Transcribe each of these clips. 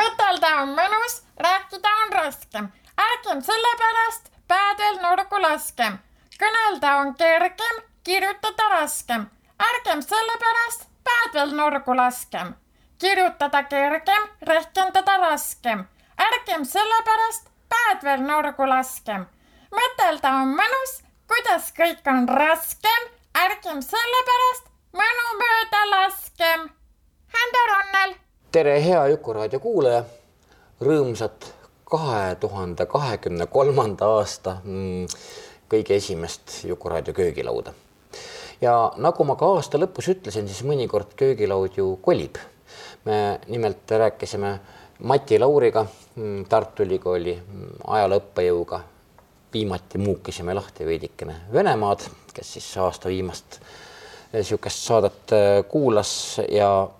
mõtelda on mõnus, rääkida on raskem. ärgem sellepärast päädel nurku laskem. kõnelda on kergem, kirjutada raskem. ärgem sellepärast päädel nurgu laskem. kirjutada kergem, rehkendada raskem. ärgem sellepärast pääd veel nurgu laskem. mõtelda on mõnus, kuidas kõik on raskem. ärgem sellepärast mõnu mööda laskem. Hando Ronnel tere, hea Jukuraadio kuulaja. rõõmsat kahe tuhande kahekümne kolmanda aasta mm, kõige esimest Jukuraadio köögilauda. ja nagu ma ka aasta lõpus ütlesin, siis mõnikord köögilaud ju kolib. me nimelt rääkisime Mati Lauriga, mm, Tartu Ülikooli mm, ajalooõppejõuga. viimati muukisime lahti veidikene Venemaad, kes siis aasta viimast niisugust saadet äh, kuulas ja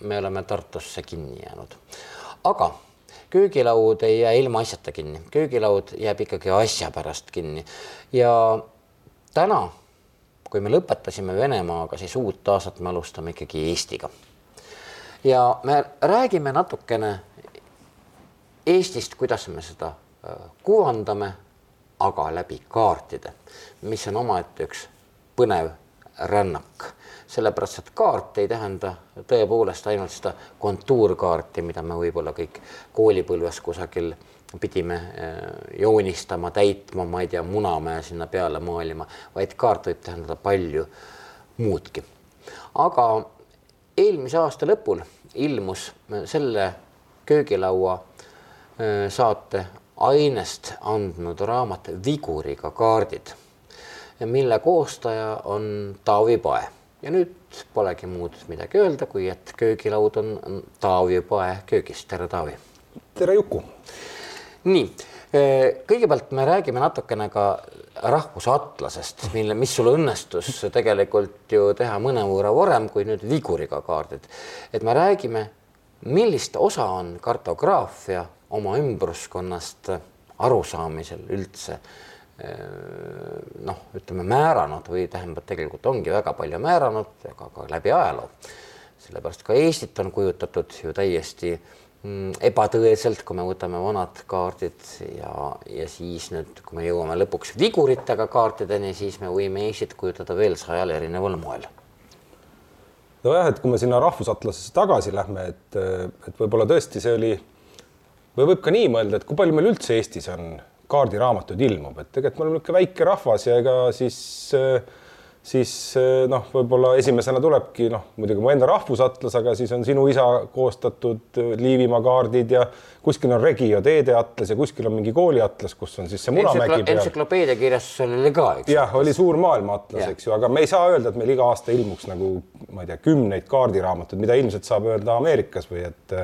me oleme Tartusse kinni jäänud. aga köögilaud ei jää ilmaasjata kinni, köögilaud jääb ikkagi asja pärast kinni ja täna, kui me lõpetasime Venemaaga, siis uut aastat me alustame ikkagi Eestiga. ja me räägime natukene Eestist, kuidas me seda äh, kuvandame, aga läbi kaartide, mis on omaette üks põnev rännak sellepärast et kaart ei tähenda tõepoolest ainult seda kontuurkaarti, mida me võib-olla kõik koolipõlves kusagil pidime äh, joonistama, täitma, ma ei tea, Munamäe sinna peale maalima, vaid kaart võib tähendada palju muudki. aga eelmise aasta lõpul ilmus selle köögilaua äh, saate ainest andnud raamat Viguriga kaardid, mille koostaja on Taavi Pae ja nüüd polegi muud midagi öelda, kui et köögilaud on Taavi Pae köögis. tere, Taavi. tere, Juku. nii, eh, kõigepealt me räägime natukene ka rahvusatlasest, mille, mis sul õnnestus tegelikult ju teha mõnevõrra varem kui nüüd viguriga kaardid. et me räägime, millist osa on kartograafia oma ümbruskonnast arusaamisel üldse noh, ütleme määranud või tähendab, tegelikult ongi väga palju määranud, aga ka läbi ajaloo. sellepärast ka Eestit on kujutatud ju täiesti mm, ebatõeselt, kui me võtame vanad kaardid ja, ja siis nüüd, kui me jõuame lõpuks viguritega kaartideni, siis me võime Eestit kujutada veel sajal erineval moel. nojah, et kui me sinna rahvusatlasesse tagasi lähme, et, et võib-olla tõesti see oli või võib ka nii mõelda, et kui palju meil üldse Eestis on kaardiraamatuid ilmub, et tegelikult me oleme niisugune väike rahvas ja ega siis, siis noh, võib-olla esimesena tulebki noh, muidugi mu enda rahvusatlas, aga siis on sinu isa koostatud Liivimaa kaardid ja kuskil on Regio teedeatlas ja kuskil on mingi kooliatlas, kus on siis see Munamägi peal. entsüklopeedia kirjastusel oli ka, eks. jah, oli suur maailmaatlas, eks ju, aga me ei saa öelda, et meil iga aasta ilmuks nagu ma ei tea, kümneid kaardiraamatuid, mida ilmselt saab öelda Ameerikas või et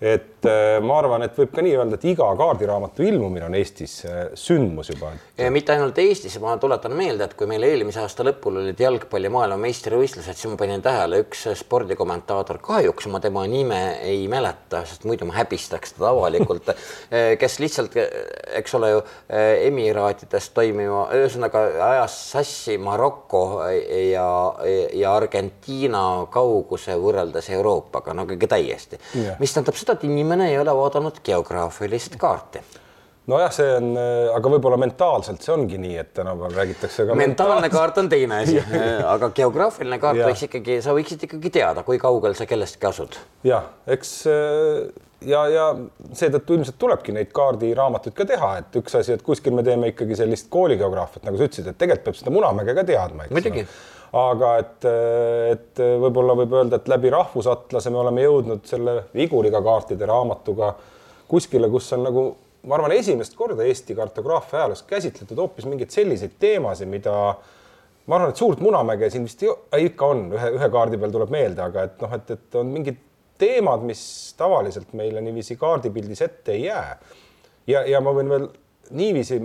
et äh, ma arvan, et võib ka nii öelda, et iga kaardiraamatu ilmumine on Eestis äh, sündmus juba mitte ainult Eestis, ma tuletan meelde, et kui meil eelmise aasta lõpul olid jalgpalli maailmameistrivõistlused, siis ma panin tähele üks spordikommentaator, kahjuks ma tema nime ei mäleta, sest muidu ma häbistaks teda avalikult äh, kes lihtsalt, eks ole ju, Emiraatides toimiva, ühesõnaga ajas sassi Maroko ja, ja Argentiina kauguse võrreldes Euroopaga, no ikkagi täiesti. Mis tähendab seda, et inimene ei ole vaadanud geograafilist kaarti nojah, see on, aga võib-olla mentaalselt see ongi nii, et tänapäeval räägitakse ka. mentaalne kaart on teine asi aga geograafiline kaart ja. võiks ikkagi, sa võiksid ikkagi teada, kui kaugel sa kellestki asud. jah, eks ja, ja seetõttu ilmselt tulebki neid kaardiraamatuid ka teha, et üks asi, et kuskil me teeme ikkagi sellist kooligeograafiat, nagu sa ütlesid, et tegelikult peab seda Munamäge ka teadma. muidugi aga et, et võib-olla võib öelda, et läbi rahvusatlase me oleme jõudnud selle Viguriga kaartide raamatuga kuskile, kus on nagu ma arvan, esimest korda Eesti kartograafia ajaloos käsitletud hoopis mingeid selliseid teemasid, mida ma arvan, et suurt Munamäge siin vist ei, ikka on, ühe, ühe kaardi peal tuleb meelde, aga et noh, et, et on mingid teemad, mis tavaliselt meile niiviisi kaardipildis ette ei jää. ja, ja ma võin veel niiviisi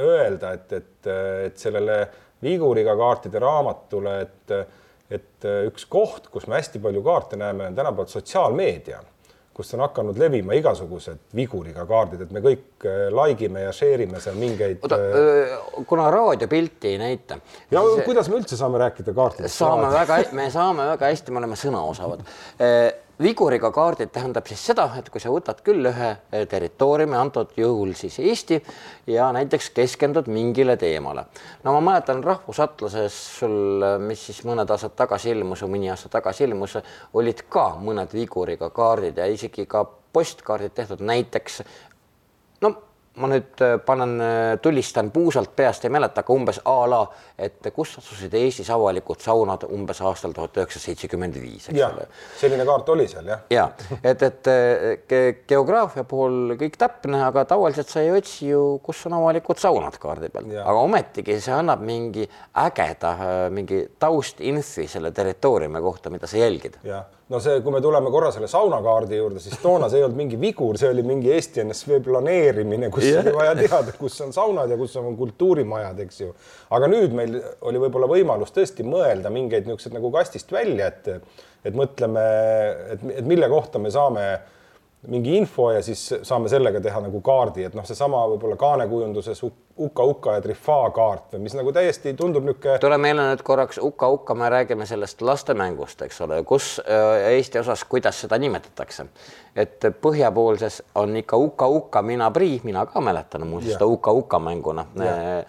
öelda, et, et, et sellele viguriga kaartide raamatule, et, et üks koht, kus me hästi palju kaarte näeme, on tänapäeval sotsiaalmeedia kust on hakanud levima igasugused viguriga kaardid, et me kõik äh, like ime ja share ime seal mingeid. oota, äh, kuna raadiopilti ei näita. ja see... kuidas me üldse saame rääkida kaartidest? saame väga, me saame väga hästi, me oleme sõnaosavad äh, viguriga kaardid tähendab siis seda, et kui sa võtad küll ühe eh, territooriumi, antud juhul siis Eesti ja näiteks keskendud mingile teemale. no ma mäletan Rahvusatlases sul, mis siis mõned aastad tagasi ilmus või mõni aasta tagasi ilmus, olid ka mõned viguriga kaardid ja isegi ka postkaardid tehtud näiteks no ma nüüd äh, panen, äh, tulistan puusalt peast, ei mäleta, aga umbes a la, et kus asusid Eestis avalikud saunad umbes aastal tuhat üheksasada seitsekümmend viis, eks ole. selline kaart oli seal jah. ja et, et äh, geograafia puhul kõik täpne, aga tavaliselt sa ei otsi ju, kus on avalikud saunad kaardi peal, aga ometigi see annab mingi ägeda mingi taustinfi selle territooriumi kohta, mida sa jälgid. jah no see, kui me tuleme korra selle saunakaardi juurde, siis toona see ei olnud mingi vigur, see oli mingi Eesti NSV planeerimine, kus yeah. oli vaja teada, kus on saunad ja kus on kultuurimajad, eks ju. aga nüüd meil oli võib-olla võimalus tõesti mõelda mingeid niisuguseid nagu kastist välja, et, et mõtleme, et, et mille kohta me saame mingi info ja siis saame sellega teha nagu kaardi, et noh, seesama võib-olla kaanekujunduses Uka-Uka ja Trifaa kaart või mis nagu täiesti tundub niisugune. tule meile nüüd korraks Uka-Uka, me räägime sellest lastemängust, eks ole, kus äh, Eesti osas, kuidas seda nimetatakse. et põhjapoolses on ikka Uka-Uka, mina Prii, mina ka mäletan muuseas seda Uka-Uka mänguna. Äh,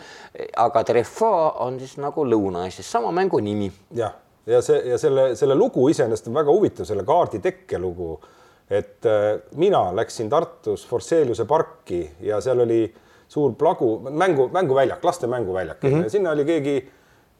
aga Trifaa on siis nagu Lõuna-Eestis sama mängu nimi. jah, ja see ja selle, selle lugu iseenesest on väga huvitav, selle kaardi tekkelugu et äh, mina läksin Tartus Forseliuse parki ja seal oli suur plagu, mängu, mänguväljak, laste mänguväljak. Mm -hmm. sinna oli keegi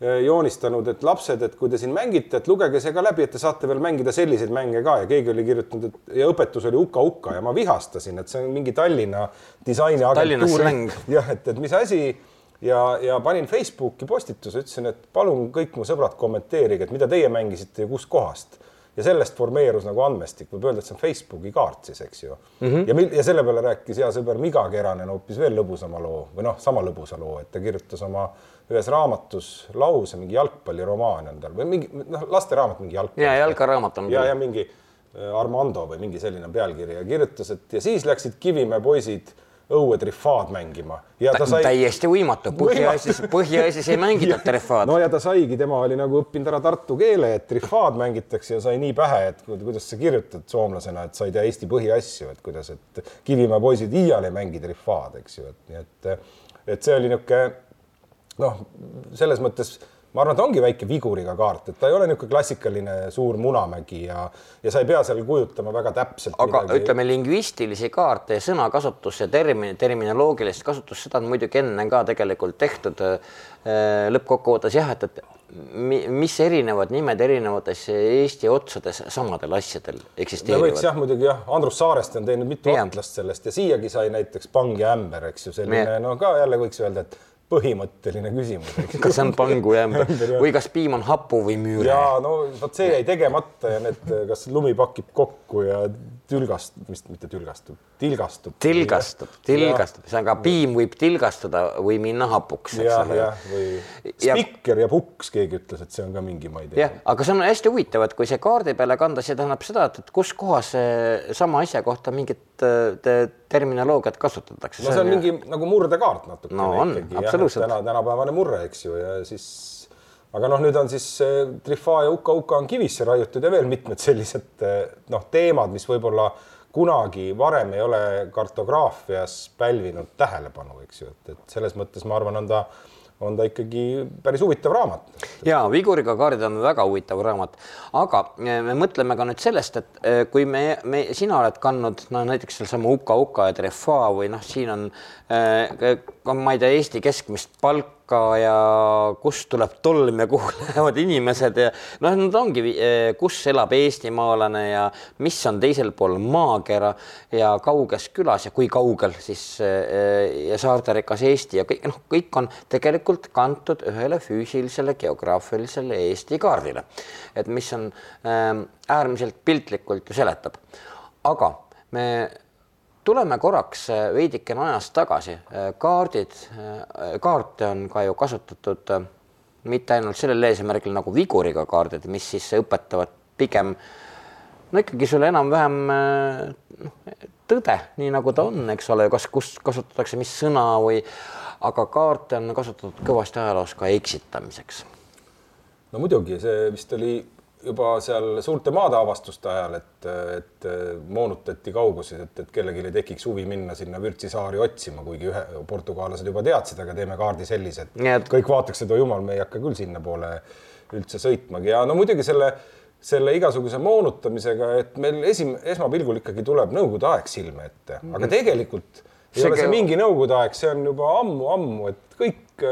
äh, joonistanud, et lapsed, et kui te siin mängite, et lugege see ka läbi, et te saate veel mängida selliseid mänge ka. Ja keegi oli kirjutanud, et ja õpetus oli uka-uka ja ma vihastasin, et see on mingi Tallinna disainiagentuur. jah, et, et mis asi. Ja, ja panin Facebooki postituse, ütlesin, et palun kõik mu sõbrad kommenteerige, et mida teie mängisite ja kuskohast ja sellest formeerus nagu andmestik, võib öelda, et see on Facebooki kaart siis, eks ju mm. -hmm. ja, ja selle peale rääkis hea sõber Miga Keranen hoopis veel lõbusama loo või noh, sama lõbusa loo, et ta kirjutas oma ühes raamatus lause, mingi jalgpalliromaan on tal või mingi noh, lasteraamat, mingi jalgpalli. ja jalkaraamat on. ja, ja mingi äh, Armando või mingi selline pealkiri ja kirjutas, et ja siis läksid Kivimäe poisid õuetrifaad mängima. Ta sai... täiesti võimatu, Põhja-Eestis, Põhja-Eestis ei mängita trifaad. no ja ta saigi, tema oli nagu õppinud ära tartu keele, et trifaad mängitakse ja sai nii pähe, et kuidas sa kirjutad soomlasena, et sa ei tea Eesti põhiasju, et kuidas, et Kivimäe poisid iial ei mängi trifaad, eks ju, et nii et, et see oli niisugune noh, selles mõttes ma arvan, et ongi väike viguriga kaart, et ta ei ole niisugune klassikaline suur munamägi ja, ja sa ei pea seal kujutama väga täpselt. aga midagi. ütleme, lingvistilisi kaarte ja sõnakasutus ja termin, terminoloogilist kasutust, seda on muidugi enne ka tegelikult tehtud. Äh, lõppkokkuvõttes jah, et, et mis erinevad nimed erinevates Eesti otsades samadel asjadel eksisteerivad. võiks jah, muidugi jah, Andrus Saarest on teinud mitu ja. atlast sellest ja siiagi sai näiteks Pang ja Ämber, eks ju, selline no ka jälle võiks öelda, et põhimõtteline küsimus. kas see on pangu jämber või kas piim on hapu või müüre? ja no vot see jäi tegemata ja need, kas lumi pakib kokku ja tülgastub, vist mitte tülgastub, tilgastub. tilgastub, tilgastub, ühesõnaga piim võib tilgastuda või minna hapuks. jah, jah, või spikker ja puks, keegi ütles, et see on ka mingi, ma ei tea. jah, aga see on hästi huvitav, et kui see kaardi peale kanda, see tähendab seda, et, kus kohas sama asja kohta mingit terminoloogiat kasutatakse. no see on ja... mingi nagu murdekaart natuke. no on, absoluutselt. täna, tänapäevane murre, eks ju, ja siis aga noh, nüüd on siis Trifaa ja Uka-Uka on kivisse raiutud ja veel mitmed sellised noh, teemad, mis võib-olla kunagi varem ei ole kartograafias pälvinud tähelepanu, eks ju, et, et selles mõttes ma arvan, on ta on ta ikkagi päris huvitav raamat. ja Viguriga kaardid on väga huvitav raamat, aga eh, me mõtleme ka nüüd sellest, et eh, kui me, me, sina oled kandnud no näiteks sealsama Uka-Uka ja Trefa või noh, siin on äh,, ma ei tea, Eesti keskmist palka takka ja kust tuleb tolm ja kuhu lähevad inimesed ja noh, nad ongi, eh, kus elab eestimaalane ja mis on teisel pool maakera ja kauges külas ja kui kaugel siis eh, ja saarterikas Eesti ja kõik noh, kõik on tegelikult kantud ühele füüsilisele geograafilisele Eesti kaardile. et mis on ähm, äärmiselt piltlikult ju seletab. aga me tuleme korraks äh, veidikene ajas tagasi, äh, kaardid, äh, kaarte on ka ju kasutatud mitte ainult sellel eesmärgil nagu viguriga kaardid, mis siis õpetavad pigem no ikkagi sulle enam-vähem noh, tõde, nii nagu ta on, eks ole, kas, kus kasutatakse mis sõna või, aga kaarte on kasutatud kõvasti ajaloos ka eksitamiseks. no muidugi, see vist oli juba seal suurte maadeavastuste ajal, et, et moonutati kaugusi, et, et kellelgi ei tekiks huvi minna sinna Vürtsi saari otsima, kuigi ühe portugaallased juba teadsid, aga teeme kaardi sellise, et et... kõik vaataksid, oh jumal, me ei hakka küll sinnapoole üldse sõitmagi ja no muidugi selle, selle igasuguse moonutamisega, et meil esim-, esmapilgul ikkagi tuleb Nõukogude aeg silme ette, aga mhm. tegelikult ei see ole see mingi Nõukogude aeg, see on juba ammu-ammu, et kõik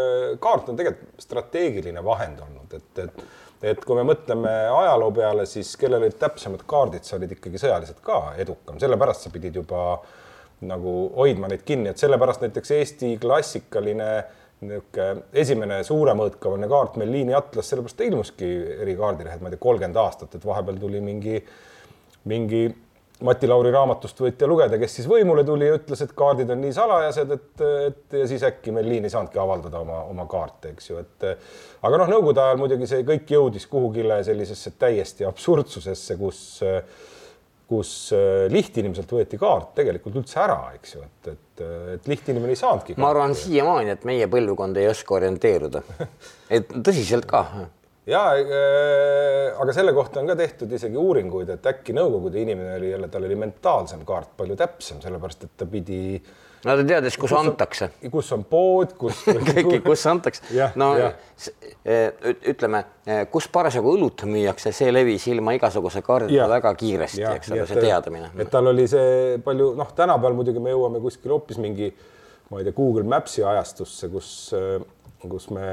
kaart on tegelikult strateegiline vahend olnud, et, et et kui me mõtleme ajaloo peale, siis kellel olid täpsemad kaardid, sa olid ikkagi sõjaliselt ka edukam, sellepärast sa pidid juba nagu hoidma neid kinni, et sellepärast näiteks Eesti klassikaline niisugune esimene suuremõõtkavaline kaart meil Liini Atlas, sellepärast ta ilmuski eri kaardilehed, ma ei tea, kolmkümmend aastat, et vahepeal tuli mingi, mingi Mati Lauri raamatust võite lugeda, kes siis võimule tuli ja ütles, et kaardid on nii salajased, et, et ja siis äkki meil liin ei saanudki avaldada oma, oma kaarte, eks ju, et aga noh, Nõukogude ajal muidugi see kõik jõudis kuhugile sellisesse täiesti absurdsusesse, kus kus lihtinimeselt võeti kaart tegelikult üldse ära, eks ju, et, et, et lihtinimene ei saanudki. ma arvan siiamaani, et meie põlvkond ei oska orienteeruda. et tõsiselt ka ja äh, aga selle kohta on ka tehtud isegi uuringuid, et äkki Nõukogude inimene oli jälle, tal oli mentaalsem kaart palju täpsem, sellepärast et ta pidi. no ta teadis, kus, antakse. kus on pood, kus kõiki, kus antakse. no ja. E, ütleme, e, kus parasjagu õlut müüakse, see levis ilma igasuguse kaardita väga kiiresti, eks ole, see teadmine. et tal oli see palju, noh, tänapäeval muidugi me jõuame kuskil hoopis mingi, ma ei tea, Google Maps'i ajastusse, kus, kus me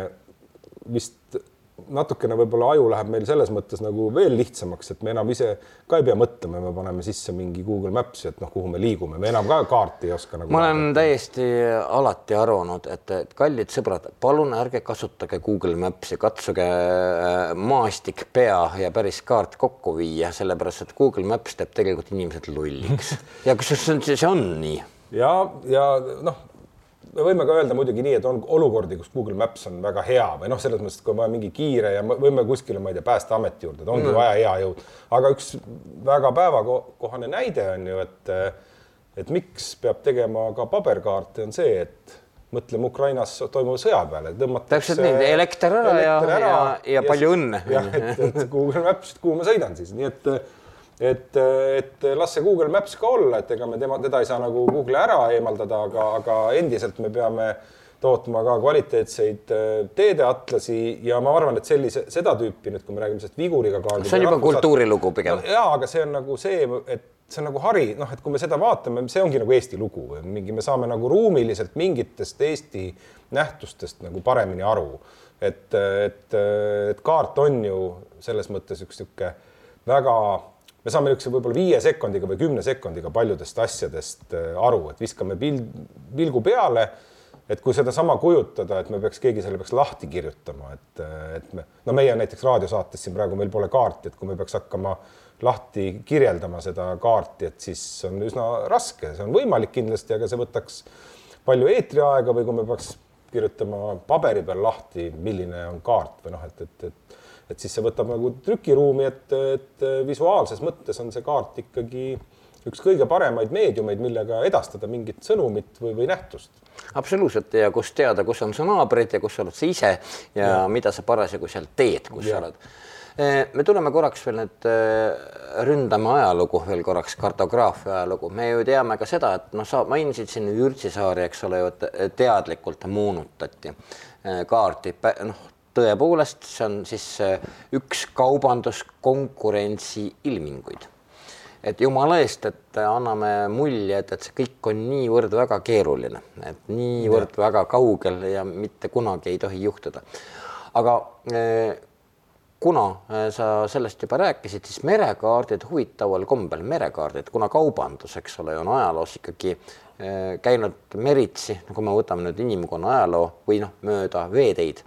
vist natukene võib-olla aju läheb meil selles mõttes nagu veel lihtsamaks, et me enam ise ka ei pea mõtlema, me paneme sisse mingi Google Maps'i, et noh, kuhu me liigume, me enam ka kaarti ei oska nagu. ma olen vaadata. täiesti alati arvanud, et, et kallid sõbrad, palun ärge kasutage Google Maps'i, katsuge äh, maastik, pea ja päris kaart kokku viia, sellepärast et Google Maps teeb tegelikult inimesed lolliks ja kusjuures see on nii. ja, ja noh me võime ka öelda muidugi nii, et on olukordi, kus Google Maps on väga hea või noh, selles mõttes, et kui on vaja mingi kiire ja võime kuskile, ma ei tea, Päästeameti juurde, et ongi mm. vaja hea jõud. aga üks väga päevakohane näide on ju, et et miks peab tegema ka paberkaarte, on see, et mõtleme Ukrainas toimuva sõja peale, tõmmatakse. täpselt nii, elekter ära ja, ja, ja, ja palju õnne. jah, et, et Google Maps, kuhu ma sõidan siis, nii et et, et las see Google Maps ka olla, et ega me tema, teda ei saa nagu Google'i ära eemaldada, aga, aga endiselt me peame tootma ka kvaliteetseid äh, teedeatlasi ja ma arvan, et sellise, seda tüüpi nüüd, kui me räägime sellest viguriga kaardide. see on juba kultuurilugu pigem no,. ja, aga see on nagu see, et see on nagu hari, noh, et kui me seda vaatame, see ongi nagu Eesti lugu mingi, me saame nagu ruumiliselt mingitest Eesti nähtustest nagu paremini aru. et, et, et kaart on ju selles mõttes üks niisugune väga me saame niisuguse võib-olla viie sekundiga või kümne sekundiga paljudest asjadest äh, aru, et viskame pild, pilgu peale, et kui sedasama kujutada, et me peaks, keegi selle peaks lahti kirjutama, et, äh, et me, no meie näiteks raadiosaates siin praegu meil pole kaarti, et kui me peaks hakkama lahti kirjeldama seda kaarti, et siis on üsna raske, see on võimalik kindlasti, aga see võtaks palju eetriaega või kui me peaks kirjutama paberi peal lahti, milline on kaart või noh, et, et, et et siis see võtab nagu trükiruumi, et, et visuaalses mõttes on see kaart ikkagi üks kõige paremaid meediumeid, millega edastada mingit sõnumit või, või nähtust. absoluutselt ja kus teada, kus on su naabrid ja kus oled sa ise ja, ja. mida sa parasjagu seal teed, kus ja. sa oled. Eh, me tuleme korraks veel nüüd, eh, ründame ajalugu veel korraks, kartograafia ajalugu, me ju teame ka seda, et noh, sa mainisid siin Jürtsi saari, eks ole ju, et teadlikult moonutati eh, kaarti, noh tõepoolest, see on siis äh, üks kaubanduskonkurentsi ilminguid. et jumala eest, et anname mulje, et, et see kõik on niivõrd väga keeruline, et niivõrd ja. väga kaugel ja mitte kunagi ei tohi juhtuda. aga eh, kuna sa sellest juba rääkisid, siis merekaardid huvitaval kombel, merekaardid, kuna kaubandus, eks ole, on ajaloos ikkagi käinud meritsi, kui me võtame nüüd inimkonna ajaloo või noh, mööda veeteid,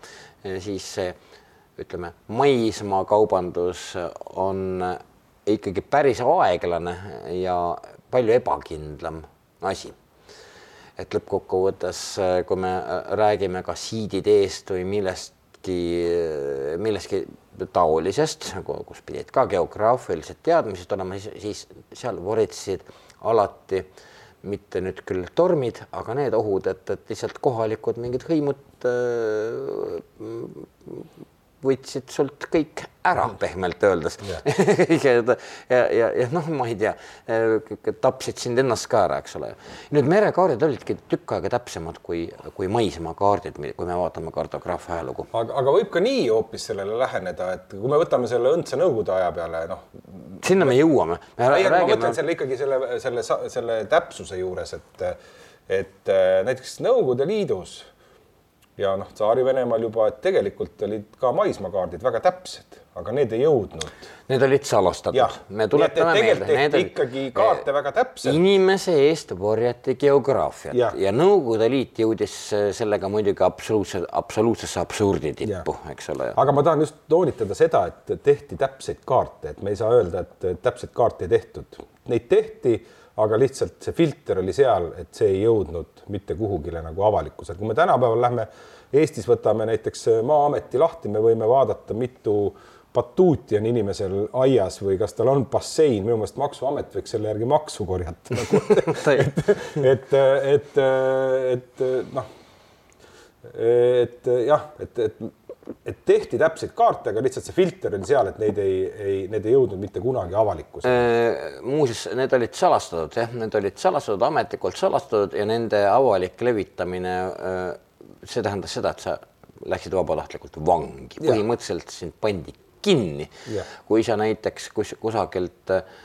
siis ütleme, maismaakaubandus on ikkagi päris aeglane ja palju ebakindlam asi. et lõppkokkuvõttes, kui me räägime ka siiditeest või millestki, millestki taolisest, nagu kus pidid ka geograafilised teadmised olema, siis, seal voritsesid alati mitte nüüd küll tormid, aga need ohud, et, et lihtsalt kohalikud mingid hõimud võtsid sult kõik ära, pehmelt öeldes ja, ja, ja, ja noh, ma ei tea, tapsid sind ennast ka ära, eks ole. nüüd merekaardid olidki tükk aega täpsemad kui, kui maismaakaardid, kui me vaatame kartograafia ajalugu. aga, aga võib ka nii hoopis sellele läheneda, et kui me võtame selle õndsa nõukogude aja peale, noh. sinna me jõuame. ma mõtlen selle ikkagi selle, selle, selle täpsuse juures, et, et näiteks Nõukogude Liidus ja noh, Tsaari-Venemaal juba, et tegelikult olid ka maismaakaardid väga täpsed, aga need ei jõudnud. Need olid salastatud. me tuletame meelde. Need olid ikkagi kaarte väga täpselt. inimese eest varjati geograafiat ja. ja Nõukogude Liit jõudis sellega muidugi absoluutse, absoluutsesse absurdi tippu, eks ole. aga ma tahan just toonitada seda, et tehti täpseid kaarte, et me ei saa öelda, et täpseid kaarte ei tehtud. Neid tehti aga lihtsalt see filter oli seal, et see ei jõudnud mitte kuhugile nagu avalikkusele. kui me tänapäeval lähme Eestis võtame näiteks Maa-ameti lahti, me võime vaadata, mitu batuuti on inimesel aias või kas tal on bassein, minu meelest Maksuamet võiks selle järgi maksu korjata nagu. et, et, et, et noh, et jah, et, et et tehti täpseid kaarte, aga lihtsalt see filter oli seal, et neid ei, ei, need ei jõudnud mitte kunagi avalikkusele. Äh, muuseas, need olid salastatud jah, need olid salastatud, ametlikult salastatud ja nende avalik levitamine, äh, see tähendas seda, et sa läksid vabatahtlikult vangi, põhimõtteliselt sind pandi kinni. kui sa näiteks kus kusagilt äh,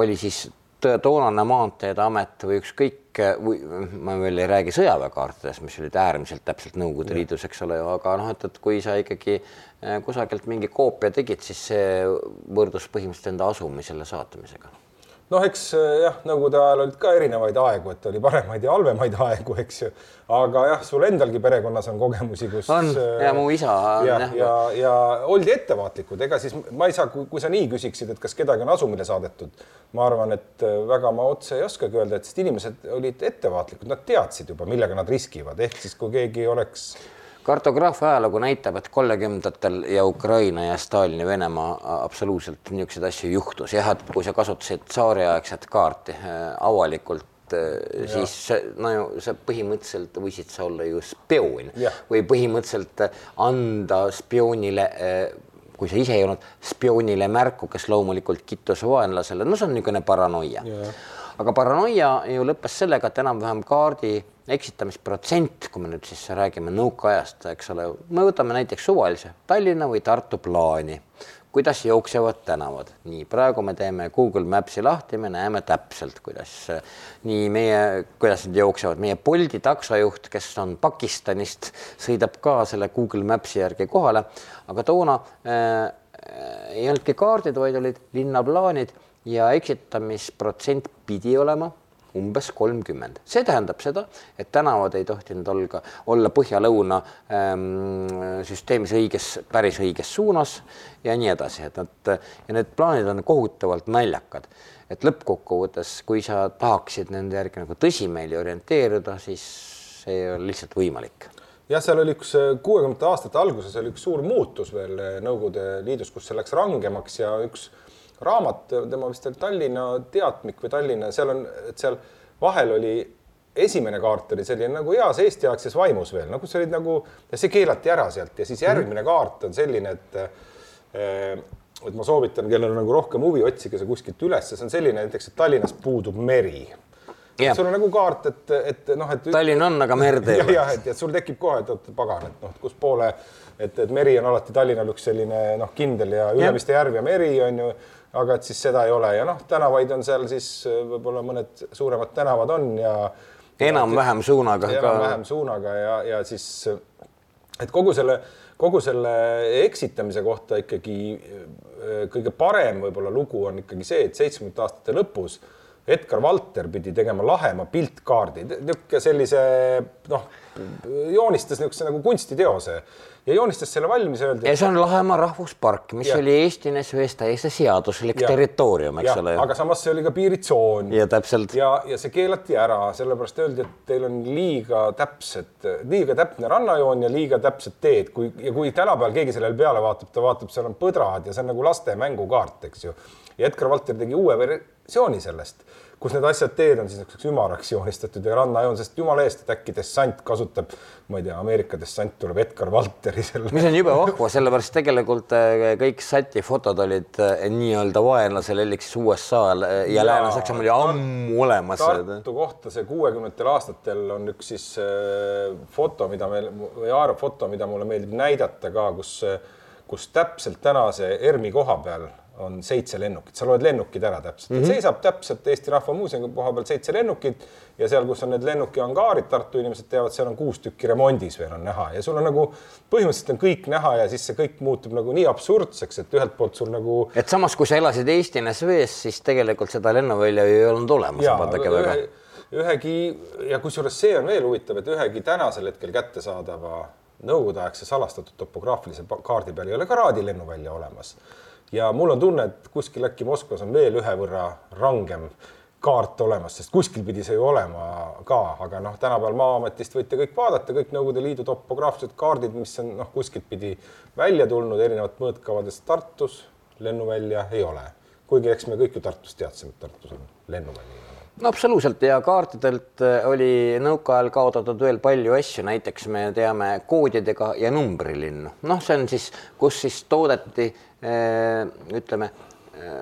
oli siis toonane Maanteede Amet või ükskõik, või ma veel ei räägi sõjaväekaartidest, mis olid äärmiselt täpselt Nõukogude Liidus, eks ole ju, aga noh, et, et kui sa ikkagi eh, kusagilt mingi koopia tegid, siis see võrdus põhimõtteliselt enda asumi selle saatmisega noh, eks eh, jah, Nõukogude ajal olid ka erinevaid aegu, et oli paremaid ja halvemaid aegu, eks ju. aga jah, sul endalgi perekonnas on kogemusi, kus. on ja mu isa. ja, ja, ja, ja oldi ettevaatlikud, ega siis ma ei saa, kui sa nii küsiksid, et kas kedagi on asumile saadetud, ma arvan, et eh, väga ma otse ei oskagi öelda, et sest inimesed olid ettevaatlikud, nad teadsid juba, millega nad riskivad, ehk siis kui keegi oleks kartograafia ajalugu näitab, et kolmekümnendatel ja Ukraina ja Stalini Venemaa absoluutselt niisuguseid asju juhtus jah, et kui sa kasutasid tsaariaegset kaarti äh, avalikult äh, siis no ju sa põhimõtteliselt võisid sa olla ju spioon ja. või põhimõtteliselt anda spioonile äh, kui sa ise ei olnud spioonile märku, kes loomulikult kittus vaenlasele, no see on niisugune paranoia. Aga paranoia ju lõppes sellega, et enam-vähem kaardi eksitamisprotsent, kui me nüüd siis räägime nõukaajast, eks ole, me võtame näiteks suvalise Tallinna või Tartu plaani, kuidas jooksevad tänavad, nii praegu me teeme Google Maps'i lahti, me näeme täpselt, kuidas nii meie, kuidas nad jooksevad, meie Bolti taksojuht, kes on Pakistanist, sõidab ka selle Google Maps'i järgi kohale, aga toona äh, ei olnudki kaardid, vaid olid linnaplaanid ja eksitamisprotsent pidi olema umbes kolmkümmend. see tähendab seda, et tänavad ei tohtinud olga, olla põhja-lõuna ähm, süsteemis õiges, päris õiges suunas ja nii edasi, et nad ja need plaanid on kohutavalt naljakad. et lõppkokkuvõttes, kui sa tahaksid nende järgi nagu tõsimeeli orienteeruda, siis see ei ole lihtsalt võimalik jah, seal oli üks kuuekümnendate aastate alguses oli üks suur muutus veel Nõukogude Liidus, kus see läks rangemaks ja üks raamat, tema vist oli Tallinna teatmik või Tallinna, seal on, et seal vahel oli esimene kaart oli selline nagu heas eestiaegses vaimus veel, nagu see oli nagu, see keelati ära sealt ja siis järgmine kaart on selline, et eh, et ma soovitan, kellel on nagu rohkem huvi, otsige see kuskilt üles, see on selline näiteks, et Tallinnas puudub meri Yeah. sul on nagu kaart, et, et noh, et. Tallinn on, aga merd ei ole. jah, et, et sul tekib kohe, et oot pagan, et noh, kus poole, et, et meri on alati Tallinnal üks selline noh, kindel ja Ülemiste järv ja meri on ju aga et siis seda ei ole. Ja noh, tänavaid on seal siis äh, võib-olla mõned suuremad tänavad on ja enam-vähem suunaga enam-vähem suunaga ja, ja siis, et kogu selle, kogu selle eksitamise kohta ikkagi äh, kõige parem võib-olla lugu on ikkagi see, et seitsmekümnendate aastate lõpus Edgar Valter pidi tegema lahema piltkaardi, niisugune sellise noh, joonistas niisuguse nagu kunstiteose ja joonistas selle valmis öeldi. ja see on Lahemaa rahvuspark, mis ja. oli Eesti NSV-s täiesti seaduslik ja. territoorium, eks ja. ole. aga samas see oli ka piiritsoon. ja täpselt. ja, ja see keelati ära, sellepärast öeldi, et teil on liiga täpsed, liiga täpne rannajoon ja liiga täpsed teed, kui ja kui tänapäeval keegi sellele peale vaatab, ta vaatab, seal on põdrad ja see on nagu laste mängukaart, eks ju. Ja Edgar Valter tegi uue versiooni sellest kus need asjad teed on siis niisuguseks ümaraks joonistatud ja rannajoon, sest jumala eest, et äkki dessant kasutab, ma ei tea, Ameerika dessant tuleb Edgar Valteri selle. mis on jube vahva, sellepärast tegelikult äh, kõik sati fotod olid äh, nii-öelda vaenlasel elik siis USA-l äh, ja, ja Lääne-Saksamaal oli ammu olemas. Tartu kohta see kuuekümnendatel aastatel on üks siis foto, mida meil või aerofoto, mida mulle meeldib näidata ka, kus, kus täpselt tänase ERMi koha peal on seitse lennukit, sa loed lennukid ära täpselt mm, -hmm. seisab täpselt Eesti Rahva Muuseumi koha peal seitse lennukit ja seal, kus on need lennukiangaarid, Tartu inimesed teavad, seal on kuus tükki remondis veel on näha ja sul on nagu põhimõtteliselt on kõik näha ja siis see kõik muutub nagu nii absurdseks, et ühelt poolt sul nagu. et samas, kui sa elasid Eesti NSV-s, siis tegelikult seda lennuvälja ei olnud olemas. Ühe, ühegi ja kusjuures see on veel huvitav, et ühegi tänasel hetkel kättesaadava nõukogudeaegse salastatud topograafilise kaardi peal ei ole ka Raadi lennuvälja olemas ja mul on tunne, et kuskil äkki Moskvas on veel ühe võrra rangem kaart olemas, sest kuskil pidi see ju olema ka, aga noh, tänapäeval Maa-ametist võite kõik vaadata, kõik Nõukogude Liidu topograafilised kaardid, mis on noh, kuskilt pidi välja tulnud erinevat mõõtkavadest Tartus lennuvälja ei ole. kuigi eks me kõik ju Tartus teadsime, et Tartus on lennuväli no absoluutselt ja kaartidelt äh, oli nõukaajal kaotatud veel palju asju, näiteks me teame koodidega ja numbrilinnu, noh, see on siis, kus siis toodeti ütleme äh,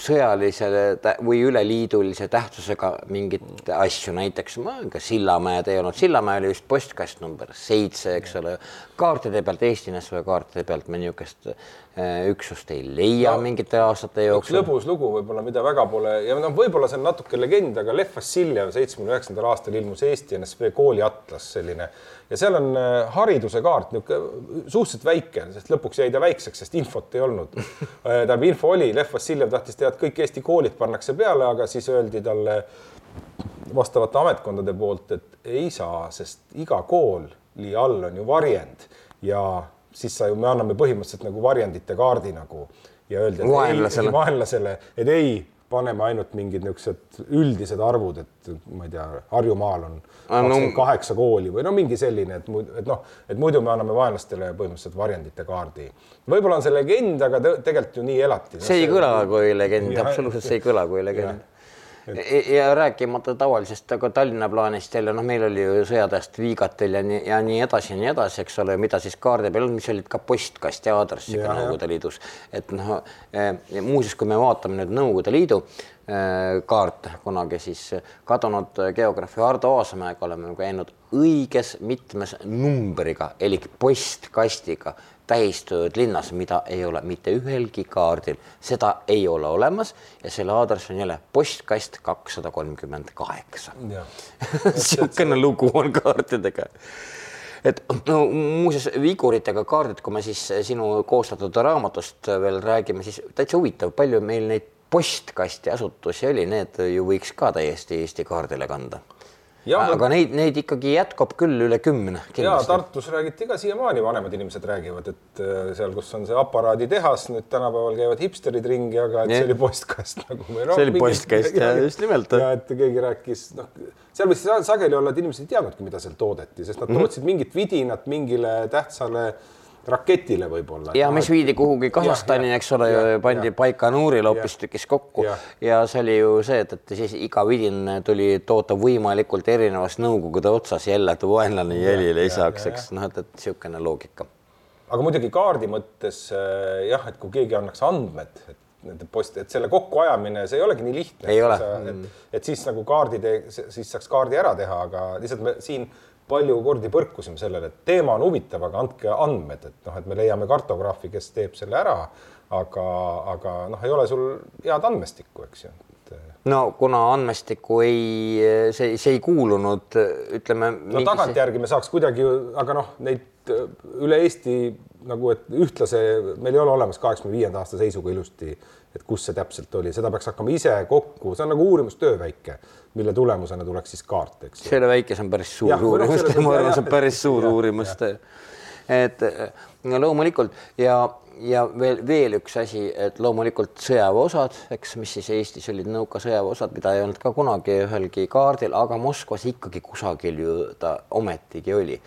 sõjalise või üleliidulise tähtsusega mingeid asju, näiteks ma ka Sillamäed ei olnud, Sillamäe oli vist postkast number seitse, eks ole. kaartide pealt, Eesti NSV kaartide pealt me niisugust äh, üksust ei leia no, mingite aastate jooksul. lõbus lugu võib-olla, mida väga pole ja noh, võib-olla see on natuke legend, aga Lev Vassiljev seitsmekümne üheksandal aastal ilmus Eesti NSV kooli atlas selline ja seal on äh, hariduse kaart niisugune suhteliselt väike, sest lõpuks jäi ta väikseks, sest infot ei olnud. Äh, tähendab, info oli, Lev Vassiljev tahtis teha, et kõik Eesti koolid pannakse peale, aga siis öeldi talle vastavate ametkondade poolt, et ei saa, sest iga kooli all on ju varjend ja siis sa ju, me anname põhimõtteliselt nagu varjendite kaardi nagu ja öeldi, vaenlasele, vaenlasele, et ei paneme ainult mingid niisugused üldised arvud, et ma ei tea, Harjumaal on kakskümmend kaheksa kooli või no mingi selline, et, et noh, et muidu me anname vaenlastele põhimõtteliselt varjendite kaardi. võib-olla on see legend, aga tegelikult ju nii elati. see ei kõla kui legend, absoluutselt see ei kõla kui legend. Ja rääkimata tavalisest aga Tallinna plaanist jälle noh, meil oli ju sõjatõest Viigatel ja nii ja nii edasi ja nii edasi, eks ole, mida siis kaardi peal, mis olid ka postkasti aadressiga Nõukogude Liidus, et noh eh, muuseas, kui me vaatame nüüd Nõukogude Liidu eh, kaarte kunagi siis kadunud geograafi Ardo Aasamäega. Oleme käinud õiges mitmes numbriga elik postkastiga tähistatud linnas, mida ei ole mitte ühelgi kaardil, seda ei ole olemas ja selle aadress on jälle postkast kakssada kolmkümmend kaheksa. niisugune lugu on kaartidega. Et no muuseas viguritega kaardid, kui me siis sinu koostatud raamatust veel räägime, siis täitsa huvitav, palju meil neid postkasti asutusi oli, need ju võiks ka täiesti Eesti kaardile kanda aga neid, neid ikkagi jätkub küll üle kümne. ja Tartus räägiti ka siiamaani, vanemad inimesed räägivad, et äh, seal, kus on see aparaaditehas, nüüd tänapäeval käivad hipsterid ringi, aga et ja. see oli postkast nagu või noh. see oli postkast ja just nimelt. ja et keegi rääkis, noh, seal võis sageli olla, et inimesed ei teadnudki, mida seal toodeti, sest nad mm -hmm. tootsid mingit vidinat mingile tähtsale raketile võib-olla. ja mis viidi kuhugi Kasahstani, eks ole, pandi Nuuril hoopistükkis kokku ja. ja see oli ju see, et, et siis iga vidin tuli toota võimalikult erinevas Nõukogude otsas jälle, et vaenlane jälile ei saaks, eks noh, et, et niisugune loogika. aga muidugi kaardi mõttes äh, jah, et kui keegi annaks andmed, et nende post, et selle kokkuajamine, see ei olegi nii lihtne. ei ole. et, et siis nagu kaardi, siis saaks kaardi ära teha, aga lihtsalt me siin palju kordi põrkusime sellele, et teema on huvitav, aga andke andmed, et noh, et me leiame kartograafi, kes teeb selle ära. aga, aga noh, ei ole sul head andmestikku, eks ju no kuna andmestikku ei, see, see ei kuulunud, ütleme. no tagantjärgi me saaks kuidagi, aga noh, neid üle Eesti nagu, et ühtlase, meil ei ole olemas kaheksakümne viienda aasta seisuga ilusti, et kus see täpselt oli, seda peaks hakkama ise kokku, see on nagu uurimustöö väike, mille tulemusena tuleks siis kaart, eks. selle väikes on päris suur uurimustöö, ma arvan, see on päris suur uurimustöö. et no loomulikult ja ja veel, veel üks asi, et loomulikult sõjaväeosad, eks, mis siis Eestis olid nõuka sõjaväeosad, mida ei olnud ka kunagi ühelgi kaardil, aga Moskvas ikkagi kusagil ju ta ometigi oli.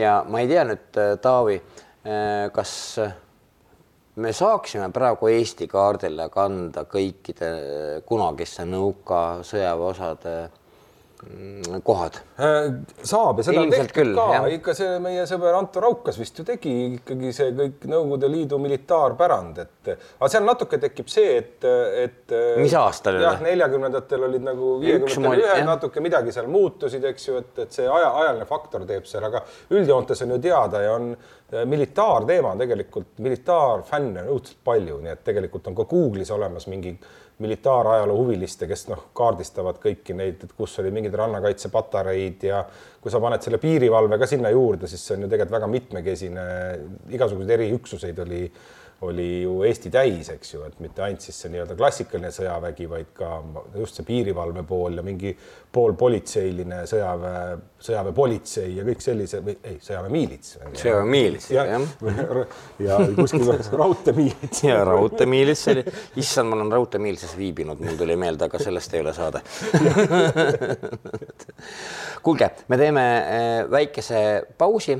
ja ma ei tea nüüd, Taavi, kas me saaksime praegu Eesti kaardile kanda kõikide kunagiste nõuka sõjaväeosade kohad. Äh, saab ja seda Ilmselt küll, ka, ikka see meie sõber Anto Raukas vist ju tegi ikkagi see kõik Nõukogude Liidu militaarpärand, et aga seal natuke tekib see, et, et. Mis aastal oli? jah, neljakümnendatel olid nagu viiekümnendatel ühed natuke midagi seal muutusid, eks ju, et, et see aja, ajaline faktor teeb seal, aga üldjoontes on ju teada ja on militaarteema on tegelikult, militaarfänne on õudselt palju, nii et tegelikult on ka Google'is olemas mingi militaarajaloo huviliste, kes noh, kaardistavad kõiki neid, et kus olid mingid rannakaitsepatareid ja kui sa paned selle piirivalve ka sinna juurde, siis see on ju tegelikult väga mitmekesine, igasuguseid eriüksuseid oli oli ju Eesti täis, eks ju, et mitte ainult siis see nii-öelda klassikaline sõjavägi, vaid ka just see piirivalve pool ja mingi poolpolitseiline sõjaväe, sõjaväepolitsei ja kõik sellise või ei, sõjaväemiilits. sõjaväemiilits, jah. ja, ja kuskil raudteemiilits. ja raudteemiilits oli, issand, ma olen raudteemiilitses viibinud, mul tuli meelde, aga sellest ei ole saade kuulge, me teeme eh, väikese pausi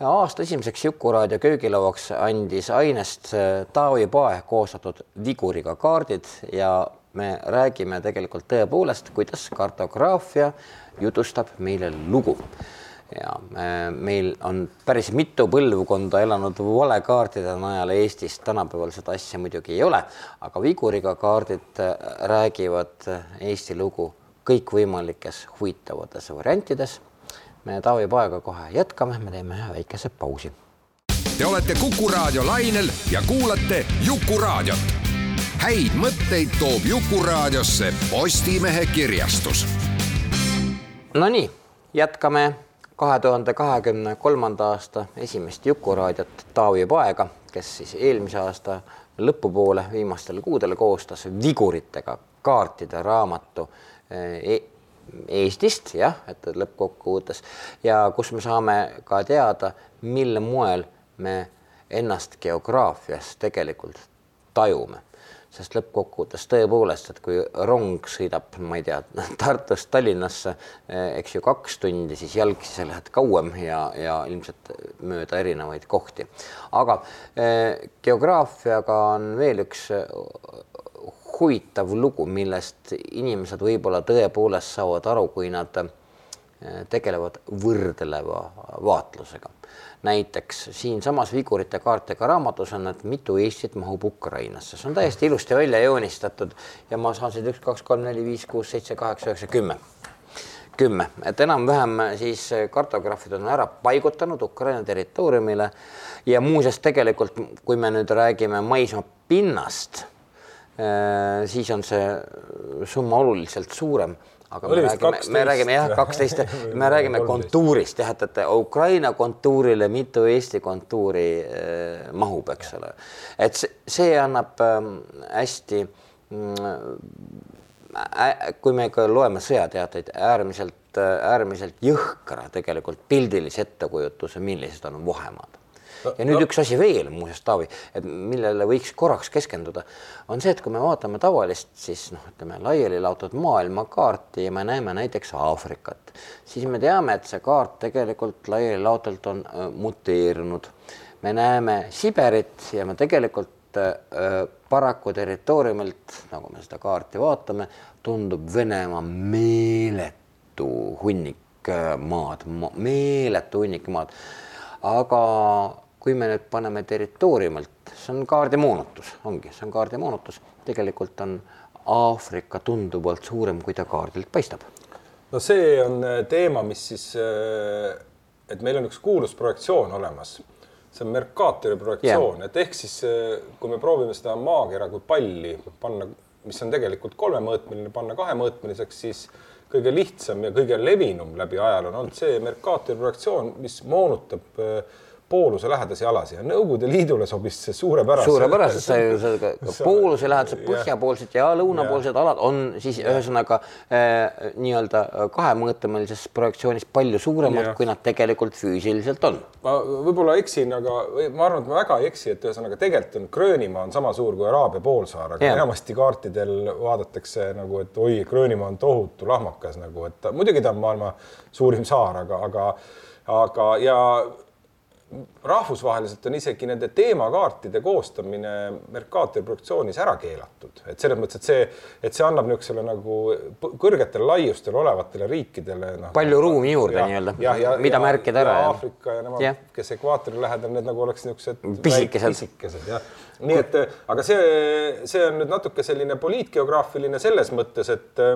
aasta esimeseks Jukuraadio köögilauaks andis ainest äh, Taavi Pae koostatud viguriga kaardid ja me räägime tegelikult tõepoolest, kuidas kartograafia jutustab meile lugu. ja äh, meil on päris mitu põlvkonda elanud valekaartide najal Eestis, tänapäeval seda asja muidugi ei ole, aga viguriga kaardid äh, räägivad Eesti lugu kõikvõimalikes huvitavates variantides me Taavi Paega kohe jätkame, me teeme ühe väikese pausi. Te olete Kuku raadio lainel ja kuulate Jukuraadiot. häid mõtteid toob Jukuraadiosse Postimehe kirjastus. Nonii, jätkame kahe tuhande kahekümne kolmanda aasta esimest Jukuraadiot Taavi Paega, kes siis eelmise aasta lõpupoole viimastele kuudele koostas viguritega kaartide raamatu e Eestist jah, et lõppkokkuvõttes ja kus me saame ka teada, mil moel me ennast geograafias tegelikult tajume, sest lõppkokkuvõttes tõepoolest, et kui rong sõidab, ma ei tea, Tartust Tallinnasse, eks ju, kaks tundi, siis jalgsi sa lähed kauem ja, ja ilmselt mööda erinevaid kohti. aga eh, geograafiaga on veel üks huvitav lugu, millest inimesed võib-olla tõepoolest saavad aru, kui nad eh, tegelevad võrdleva vaatlusega. näiteks siinsamas Vigurite kaartega raamatus on, et mitu Eestit mahub Ukrainasse, see on täiesti ilusti välja joonistatud ja ma saan siit üks, kaks, kolm, neli, viis, kuus, seitse, kaheksa, üheksa, kümme. Kümme, et enam-vähem siis kartograafid on ära paigutanud Ukraina territooriumile ja muuseas tegelikult, kui me nüüd räägime maismaa pinnast siis on see summa oluliselt suurem, aga me räägime, me räägime jah, kaksteist, me räägime kontuurist jah, et, et Ukraina kontuurile mitu Eesti kontuuri äh, mahub, eks ole. et see, see annab äh, hästi äh,, kui me ka loeme sõjateateid, äärmiselt äh,, äärmiselt jõhkra tegelikult pildilise ettekujutuse, millised on vahemaad ja nüüd no. üks asi veel muuseas, Taavi, et millele võiks korraks keskenduda, on see, et kui me vaatame tavalist, siis noh, ütleme laiali laotud maailmakaarti ja me näeme näiteks Aafrikat, siis me teame, et see kaart tegelikult laiali laotult on äh, muteerunud. me näeme Siberit ja me tegelikult äh, paraku territooriumilt, nagu me seda kaarti vaatame, tundub Venemaa meeletu hunnik äh, maad, meeletu hunnik maad aga kui me nüüd paneme territooriumilt, see on kaardimoonutus, ongi, see on kaardimoonutus, tegelikult on Aafrika tunduvalt suurem, kui ta kaardilt paistab. no see on äh, teema, mis siis, äh, et meil on üks kuulus projektsioon olemas see on Mercatori projektsioon yeah., et ehk siis kui me proovime seda maakera kui palli panna, mis on tegelikult kolmemõõtmeline, panna kahemõõtmeliseks, siis kõige lihtsam ja kõige levinum läbi ajaloo on olnud see Mercatori projektsioon, mis moonutab äh, pooluse lähedasi alasid ja Nõukogude Liidule sobis see suurepäraselt. suurepäraselt, see pooluse lähedased põhjapoolsed ja lõunapoolsed alad on siis ühesõnaga äh, nii-öelda kahemõõtmelises projektsioonis palju suuremad, kui nad tegelikult füüsiliselt on. ma võib-olla eksin, aga ma arvan, et ma väga ei eksi, et ühesõnaga tegelikult on Gröönimaa on sama suur kui Araabia poolsaar, aga enamasti kaartidel vaadatakse nagu, et oi, Gröönimaa on tohutu lahmakas nagu, et muidugi ta on maailma suurim saar, aga, aga aga ja rahvusvaheliselt on isegi nende teemakaartide koostamine Mercatori produktsioonis ära keelatud, et selles mõttes, et see, et see annab niisugusele nagu kõrgetel laiustel olevatele riikidele no, palju ruumi juurde nii-öelda, mida ja, märkida ära. Aafrika ja nemad, kes ekvaatori lähedal, need nagu oleks niisugused pisikesed, pisikesed jah. nii et, aga see, see on nüüd natuke selline poliitgeograafiline selles mõttes, et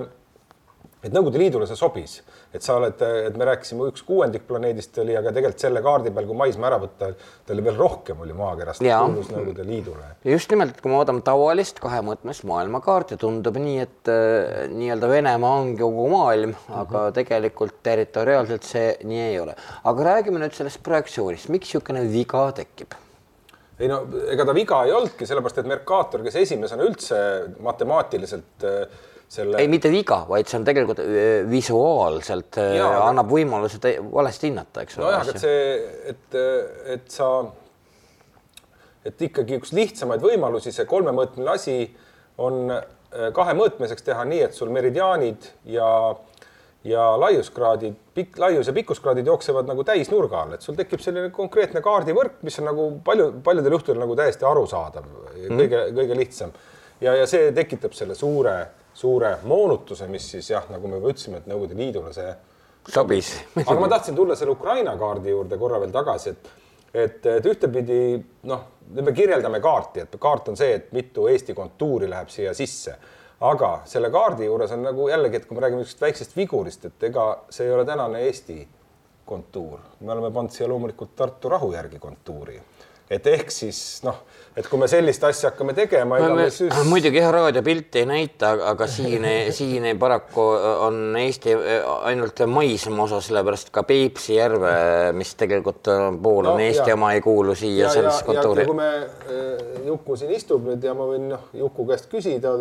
et Nõukogude Liidule see sobis, et sa oled, et me rääkisime, üks kuuendik planeedist oli, aga tegelikult selle kaardi peal, kui maismaa ära võtta, ta oli veel rohkem, oli maakerast kuulus Nõukogude Liidule. just nimelt, kui me vaatame tavalist kahemõõtmelist maailmakaarti, tundub nii, et äh, nii-öelda Venemaa ongi kogu maailm, aga mm -hmm. tegelikult territoriaalselt see nii ei ole. aga räägime nüüd sellest projektsioonist, miks niisugune viga tekib? ei no ega ta viga ei olnudki, sellepärast et Mercator, kes esimesena üldse matemaatiliselt äh, selle. ei, mitte viga, vaid see on tegelikult äh, visuaalselt äh, ja, annab võimaluse valesti hinnata, eks ole. nojah, aga see, et, et sa, et ikkagi üks lihtsamaid võimalusi, see kolmemõõtmeline asi on äh, kahemõõtmiseks teha nii, et sul meridiaanid ja ja laiuskraadid, pikk, laius- ja pikkuskraadid jooksevad nagu täisnurga all, et sul tekib selline konkreetne kaardivõrk, mis on nagu palju, paljudel juhtudel nagu täiesti arusaadav mm., kõige, kõige lihtsam. ja, ja see tekitab selle suure suure moonutuse, mis siis jah, nagu me juba ütlesime, et Nõukogude Liidule see sobis. aga ma tahtsin tulla selle Ukraina kaardi juurde korra veel tagasi, et et, et ühtepidi noh, me kirjeldame kaarti, et kaart on see, et mitu Eesti kontuuri läheb siia sisse. aga selle kaardi juures on nagu jällegi, et kui me räägime niisugusest väiksest vigurist, et ega see ei ole tänane Eesti kontuur, me oleme pannud siia loomulikult Tartu rahu järgi kontuuri et ehk siis noh, et kui me sellist asja hakkame tegema. Siis... muidugi jah, raadiopilti ei näita, aga siin, siin paraku on Eesti ainult maismaa osa, sellepärast ka Peipsi järve, mis tegelikult pool on no, Eesti ja. oma, ei kuulu siia sellesse kontuuri. kui me, eh, Juku siin istub nüüd ja ma võin noh, Juku käest küsida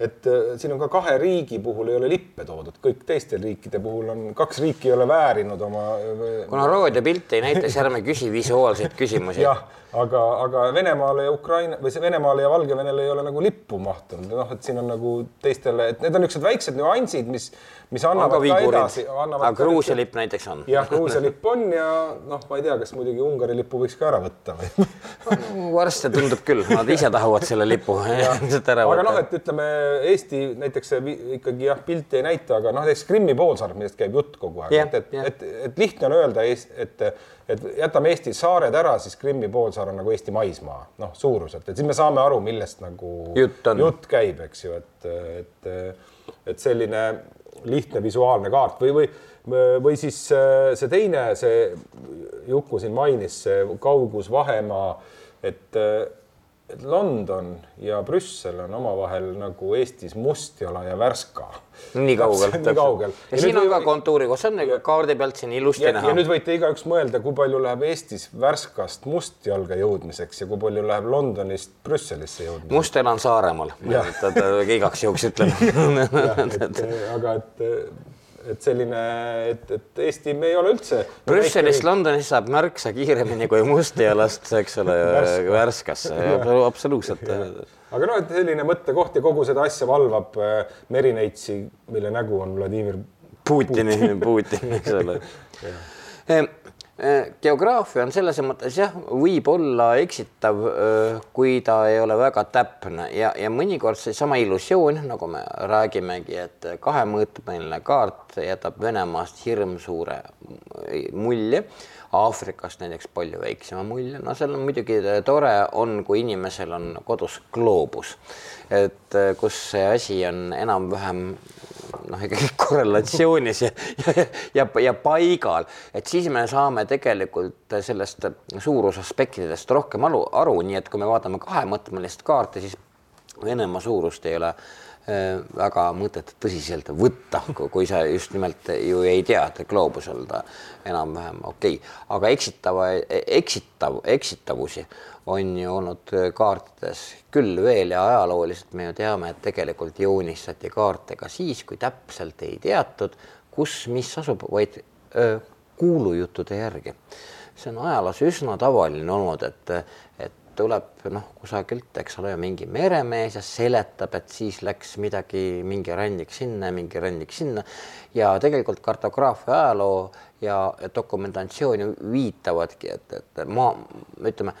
et äh, siin on ka kahe riigi puhul ei ole lippe toodud, kõik teistel riikide puhul on, kaks riiki ei ole väärinud oma. Äh, kuna raadiopilt ei näita, siis ärme küsi visuaalseid küsimusi. aga, aga Venemaale ja Ukraina või see Venemaale ja Valgevenele ei ole nagu lippu mahtunud, noh, et siin on nagu teistele, et need on niisugused väiksed nüansid, mis mis annavad ka edasi. aga Gruusia lipp näiteks on. jah, Gruusia lipp on ja noh, ma ei tea, kas muidugi Ungari lipu võiks ka ära võtta või varsti tundub küll, nad ise tahavad selle lipu ilmselt ära võtta. aga noh, et ütleme Eesti näiteks ikkagi jah, pilti ei näita, aga noh, näiteks Krimmi poolsaar, millest käib jutt kogu aeg, et, et, et, et lihtne on öelda, et, et jätame Eesti saared ära, siis Krimmi poolsaar on nagu Eesti maismaa, noh, suuruselt, et siis me saame aru, millest nagu jutt, jutt käib, eks ju, et, et, et selline lihtne visuaalne kaart või, või, või siis äh, see teine, see Juku siin mainis, see kaugus, vahemaa, et, äh, et London ja Brüssel on omavahel nagu Eestis Mustjala ja Värska. nii kaugel. nii kaugel. ja, ja siin on ka kontuuri, kus on kaardi pealt siin ilusti ja, näha. ja nüüd võite igaüks mõelda, kui palju läheb Eestis Värskast Mustjalga jõudmiseks ja kui palju läheb Londonist Brüsselisse jõudmiseks. Mustjala on Saaremaal, igaks juhuks ütlen aga et et selline, et, et Eesti, me ei ole üldse. Brüsselist Londonisse saab märksa kiiremini kui Mustjalast, eks ole, Värskasse, absoluutselt. aga noh, et selline mõttekoht ja kogu seda asja valvab äh, Merineitsi, mille nägu on Vladimir Putini, Putin, eks ole geograafia on selles mõttes jah, võib olla eksitav, äh, kui ta ei ole väga täpne ja, ja mõnikord seesama illusioon, nagu me räägimegi, et kahemõõtmeline kaart jätab Venemaast hirmsuure mulje Aafrikast näiteks palju väiksema mulje, no seal on muidugi tore on, kui inimesel on kodus gloobus, et kus see asi on enam-vähem noh, ikkagi korrelatsioonis ja, ja, ja, ja paigal, et siis me saame tegelikult sellest suurusaspektidest rohkem aru, aru, nii et kui me vaatame kahemõõtmelist kaarti, siis Venemaa suurust ei ole Äh, väga mõtet tõsiselt võtta, kui sa just nimelt ju ei tea, et gloobusel ta enam-vähem okei okay., aga eksitava, eksitav, eksitavusi on ju olnud kaartides küll veel ja ajalooliselt me ju teame, et tegelikult joonistati kaarte ka siis, kui täpselt ei teatud, kus mis asub, vaid öö, kuulujuttude järgi. see on ajaloos üsna tavaline olnud, et, et tuleb noh, kusagilt, eks ole, mingi meremees ja seletab, et siis läks midagi, mingi rannik sinna, mingi rannik sinna ja tegelikult kartograafia ajaloo ja dokumentatsioon ju viitavadki, et, et ma ütleme,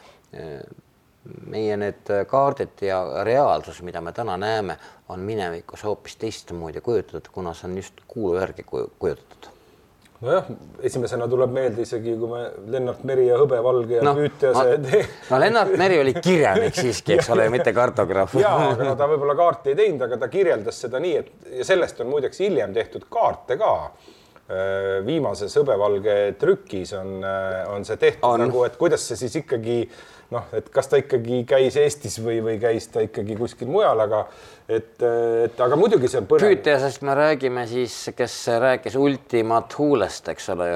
meie need kaardid ja reaalsus, mida me täna näeme, on minevikus hoopis teistmoodi kujutatud, kuna see on just kuulu järgi kujutatud nojah, esimesena tuleb meelde isegi, kui me Lennart Meri ja Hõbevalge ja no, Püütja see no, no Lennart Meri oli kirjanik siiski, eks ole, mitte kartograaf. ja, aga no ta võib-olla kaarti ei teinud, aga ta kirjeldas seda nii, et ja sellest on muideks hiljem tehtud kaarte ka äh, viimases hõbevalge trükis on, äh, on see tehtud on. nagu, et kuidas see siis ikkagi noh, et kas ta ikkagi käis Eestis või, või käis ta ikkagi kuskil mujal, aga et, et aga muidugi see on põnev. Püütjasest me räägime siis, kes rääkis Ultima Thulest, eks ole,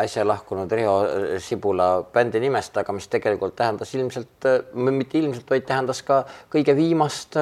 äsja lahkunud Riho Sibula bändi nimest, aga mis tegelikult tähendas ilmselt, mitte ilmselt, vaid tähendas ka kõige viimast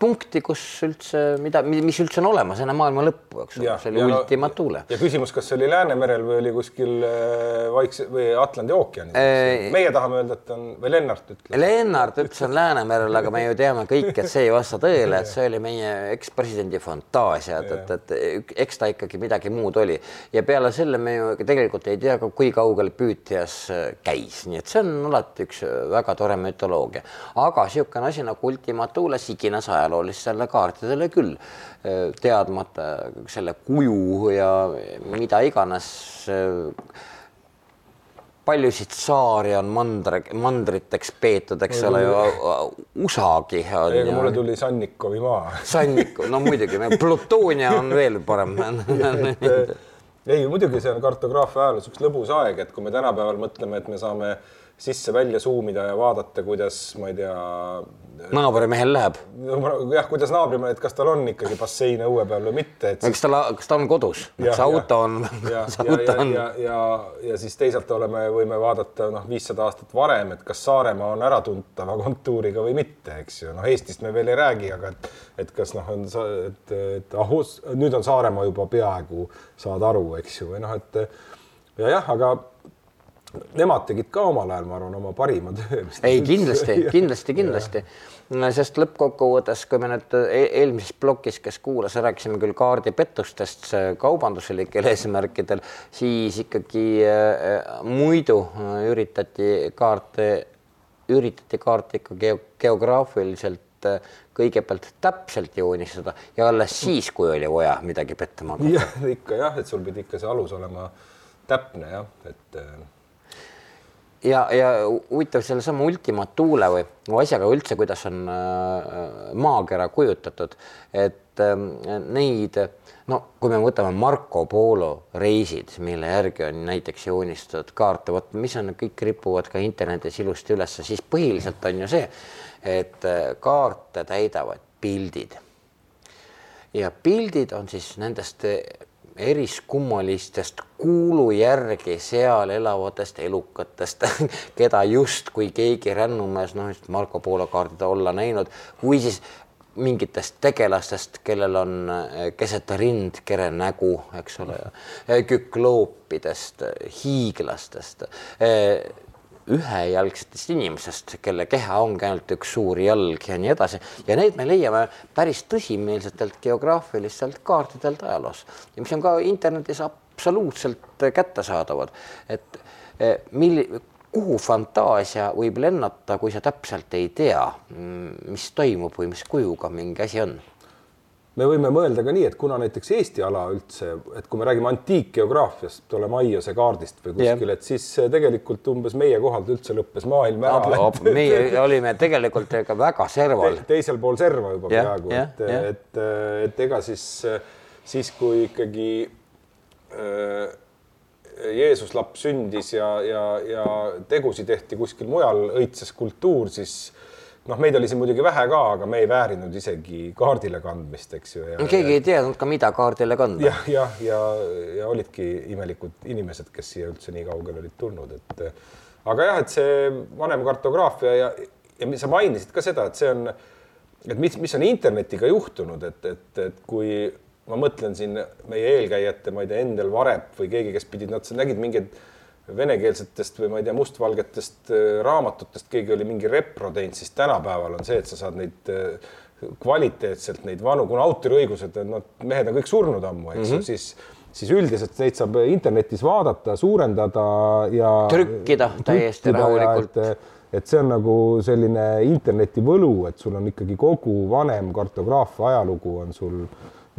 punkti, kus üldse, mida, mis üldse on olemas enne maailma lõppu, eks ole, see oli ultima thule. ja küsimus, kas see oli Läänemerel või oli kuskil äh, Vaikse või Atlandi ookeanis e? meie tahame öelda, et on, või Lennart ütleb. Lennart ütles, on Läänemerel, aga me ju teame kõik, et see ei vasta tõele, et see oli meie ekspresidendi fantaasia, et, et, et eks ta ikkagi midagi muud oli ja peale selle me ju tegelikult ei tea kui kaugel püütjas äh, käis, nii et see on alati üks väga tore mütoloogia, aga niisugune asi nagu ultima thule, siginas ajaloolistele kaartidele küll, teadmata selle kuju ja mida iganes. paljusid saari on mandri, mandriteks peetud, eks ole ju, Usagi ega mulle tuli Sannikovi maa. Sannikov, no muidugi, Plutonia on veel parem ei, muidugi see on kartograafia ajaloos üks lõbus aeg, et kui me tänapäeval mõtleme, et me saame sisse-välja suumida ja vaadata, kuidas ma ei tea naabrimehel läheb. jah, kuidas naabrimehel, et kas tal on ikkagi bassein õue peal või mitte et. kas tal, kas ta on kodus, kas auto on, kas auto on? ja, ja, ja, ja siis teisalt oleme, võime vaadata noh, viissada aastat varem, et kas Saaremaa on äratuntava kontuuriga või mitte, eks ju. noh, Eestist me veel ei räägi, aga et, et kas noh, on, et, et ah, nüüd on Saaremaa juba peaaegu saad aru, eks ju, või noh, et ja jah, aga nemad tegid ka omal ajal, ma arvan, oma parima töö. ei, kindlasti, kindlasti, kindlasti, sest lõppkokkuvõttes, kui me nüüd e-, eelmises plokis, kes kuulas, rääkisime küll kaardipettustest kaubanduslikel eesmärkidel, siis ikkagi äh, muidu äh, üritati kaarte, üritati kaarte ikka geograafiliselt äh, kõigepealt täpselt joonistada ja alles siis, kui oli vaja midagi petta magada. jah, ikka jah, et sul pidi ikka see alus olema täpne jah, et ja, ja huvitav sellesama Ultima Thule või asjaga üldse, kuidas on äh, maakera kujutatud, et äh, neid, no kui me võtame Marco Polo reisid, mille järgi on näiteks joonistatud kaarte, vot mis on, kõik ripuvad ka internetis ilusti üles, siis põhiliselt on ju see, et äh, kaarte täidavad pildid. ja pildid on siis nendest eriskummalistest kuulu järgi seal elavatest elukatest, keda justkui keegi rännumees, noh, Marco Polo kaardid olla näinud, või siis mingitest tegelastest, kellel on eh, keset rind kere nägu, eks ole, kükloopidest, hiiglastest ühejalgsetest inimesest, kelle keha ongi ainult üks suur jalg ja nii edasi. Ja neid me leiame päris tõsimeelsetelt geograafilistelt kaartidelt ajaloos ja mis on ka internetis absoluutselt kättesaadavad, et eh, milli-, kuhu fantaasia võib lennata, kui sa täpselt ei tea, mis toimub või mis kujuga mingi asi on me võime mõelda ka nii, et kuna näiteks Eesti ala üldse, et kui me räägime antiikgeograafiast, Ptolemaiose kaardist või kuskil yeah., et siis tegelikult umbes meie kohalt üldse lõppes maailm ära. meie olime tegelikult ega väga serval Te,. teisel pool serva juba yeah, peaaegu yeah,, et yeah., et, et ega siis, siis kui ikkagi äh, Jeesus laps sündis ja, ja, ja tegusid tehti kuskil mujal, õitses kultuur, siis noh, meid oli siin muidugi vähe ka, aga me ei väärinud isegi kaardile kandmist, eks ju. keegi ei teadnud ka, mida kaardile kanda ja,. jah, ja, ja, ja olidki imelikud inimesed, kes siia üldse nii kaugele olid tulnud, et aga jah, et see vanem kartograafia ja, ja sa mainisid ka seda, et see on, et mis, mis on internetiga juhtunud, et, et, et kui ma mõtlen siin meie eelkäijate, ma ei tea, Endel Varep või keegi, kes pidid, nad nägid mingeid venekeelsetest või ma ei tea, mustvalgetest äh, raamatutest, keegi oli mingi repro teinud, siis tänapäeval on see, et sa saad neid äh, kvaliteetselt neid vanu, kuna autoriõigused, nad, mehed on kõik surnud ammu, eks ju mm -hmm., siis siis üldiselt neid saab internetis vaadata, suurendada ja trükkida täiesti rahulikult. et, et see on nagu selline interneti võlu, et sul on ikkagi kogu vanem kartograafia ajalugu on sul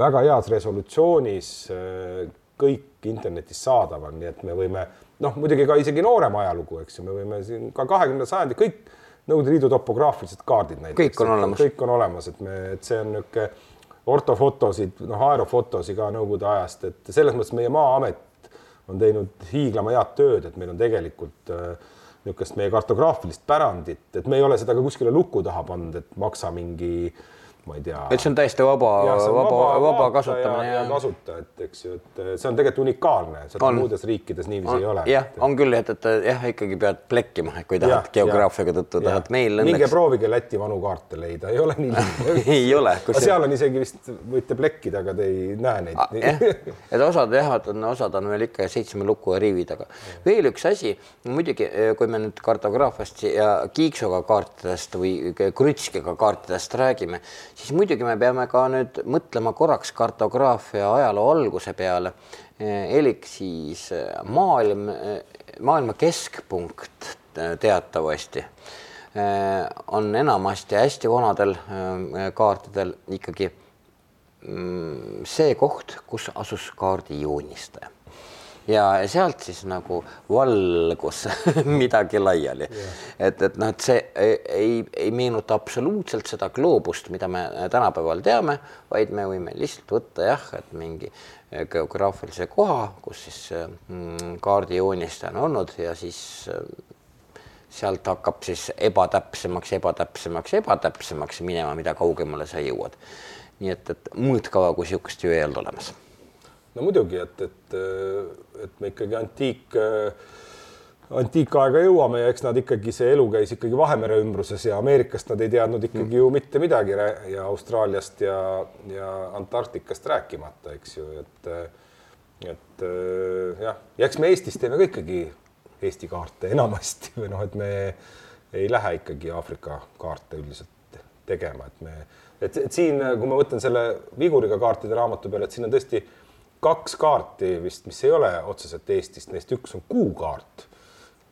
väga heas resolutsioonis äh, kõik internetis saadaval, nii et me võime noh, muidugi ka isegi noorem ajalugu, eks ju, me võime siin ka kahekümnenda sajandi kõik Nõukogude Liidu topograafilised kaardid näiteks. kõik on olemas. kõik on olemas, et me, et see on niisugune ortofotosid, noh, aerofotosid ka Nõukogude ajast, et selles mõttes meie Maa-amet on teinud hiiglama head tööd, et meil on tegelikult äh, niisugust meie kartograafilist pärandit, et me ei ole seda ka kuskile luku taha pannud, et maksa mingi äh, ma ei tea. et see on täiesti vaba, vaba, vaba, vaba kasutamine ja, ja kasuta, et eks ju, et see on tegelikult unikaalne, seda on. muudes riikides niiviisi on, ei ole. jah, on küll, et, et jah, ikkagi pead plekkima, kui tahad geograafiaga tõttu tahad meil minge proovige Läti vanu kaarte leida, ei ole nii lihtne ei ole. seal on isegi vist võite plekkida, aga te ei näe neid. Ah, et osad jah, on, osad on veel ikka seitsme luku ja riivi taga. veel üks asi, muidugi, kui me nüüd kartograafiast ja kiiksuga kaartidest või krutskiga kaartidest räägime siis muidugi me peame ka nüüd mõtlema korraks kartograafia ajaloo alguse peale. elik siis eh, maailm, eh, maailma keskpunkt eh, teatavasti on enamasti hästi vanadel kaartidel ikkagi mm, see koht, kus asus kaardi joonistaja ja sealt siis nagu valgus midagi laiali. Yeah.. et, et noh, et see ei, ei, meenuta absoluutselt seda gloobust, mida me tänapäeval teame, vaid me võime lihtsalt võtta jah, et mingi geograafilise koha, kus siis mm, kaardijoonistaja on olnud ja siis sealt hakkab siis ebatäpsemaks, ebatäpsemaks, ebatäpsemaks minema, mida kaugemale sa jõuad. nii et, et mõõtkava kui niisugust ju ei olnud olemas no muidugi, et, et, et me ikkagi antiik, antiikaega jõuame ja eks nad ikkagi, see elu käis ikkagi Vahemere ümbruses ja Ameerikast nad ei teadnud ikkagi ju mitte midagi ja Austraaliast ja, ja Antarktikast rääkimata, eks ju, et, et jah, ja eks me Eestis teeme ka ikkagi Eesti kaarte enamasti või noh, et me ei lähe ikkagi Aafrika kaarte üldiselt tegema, et me, et, et siin, kui ma mõtlen selle viguriga kaartide raamatu peale, et siin on tõesti kaks kaarti vist, mis ei ole otseselt Eestist, neist üks on kuukaart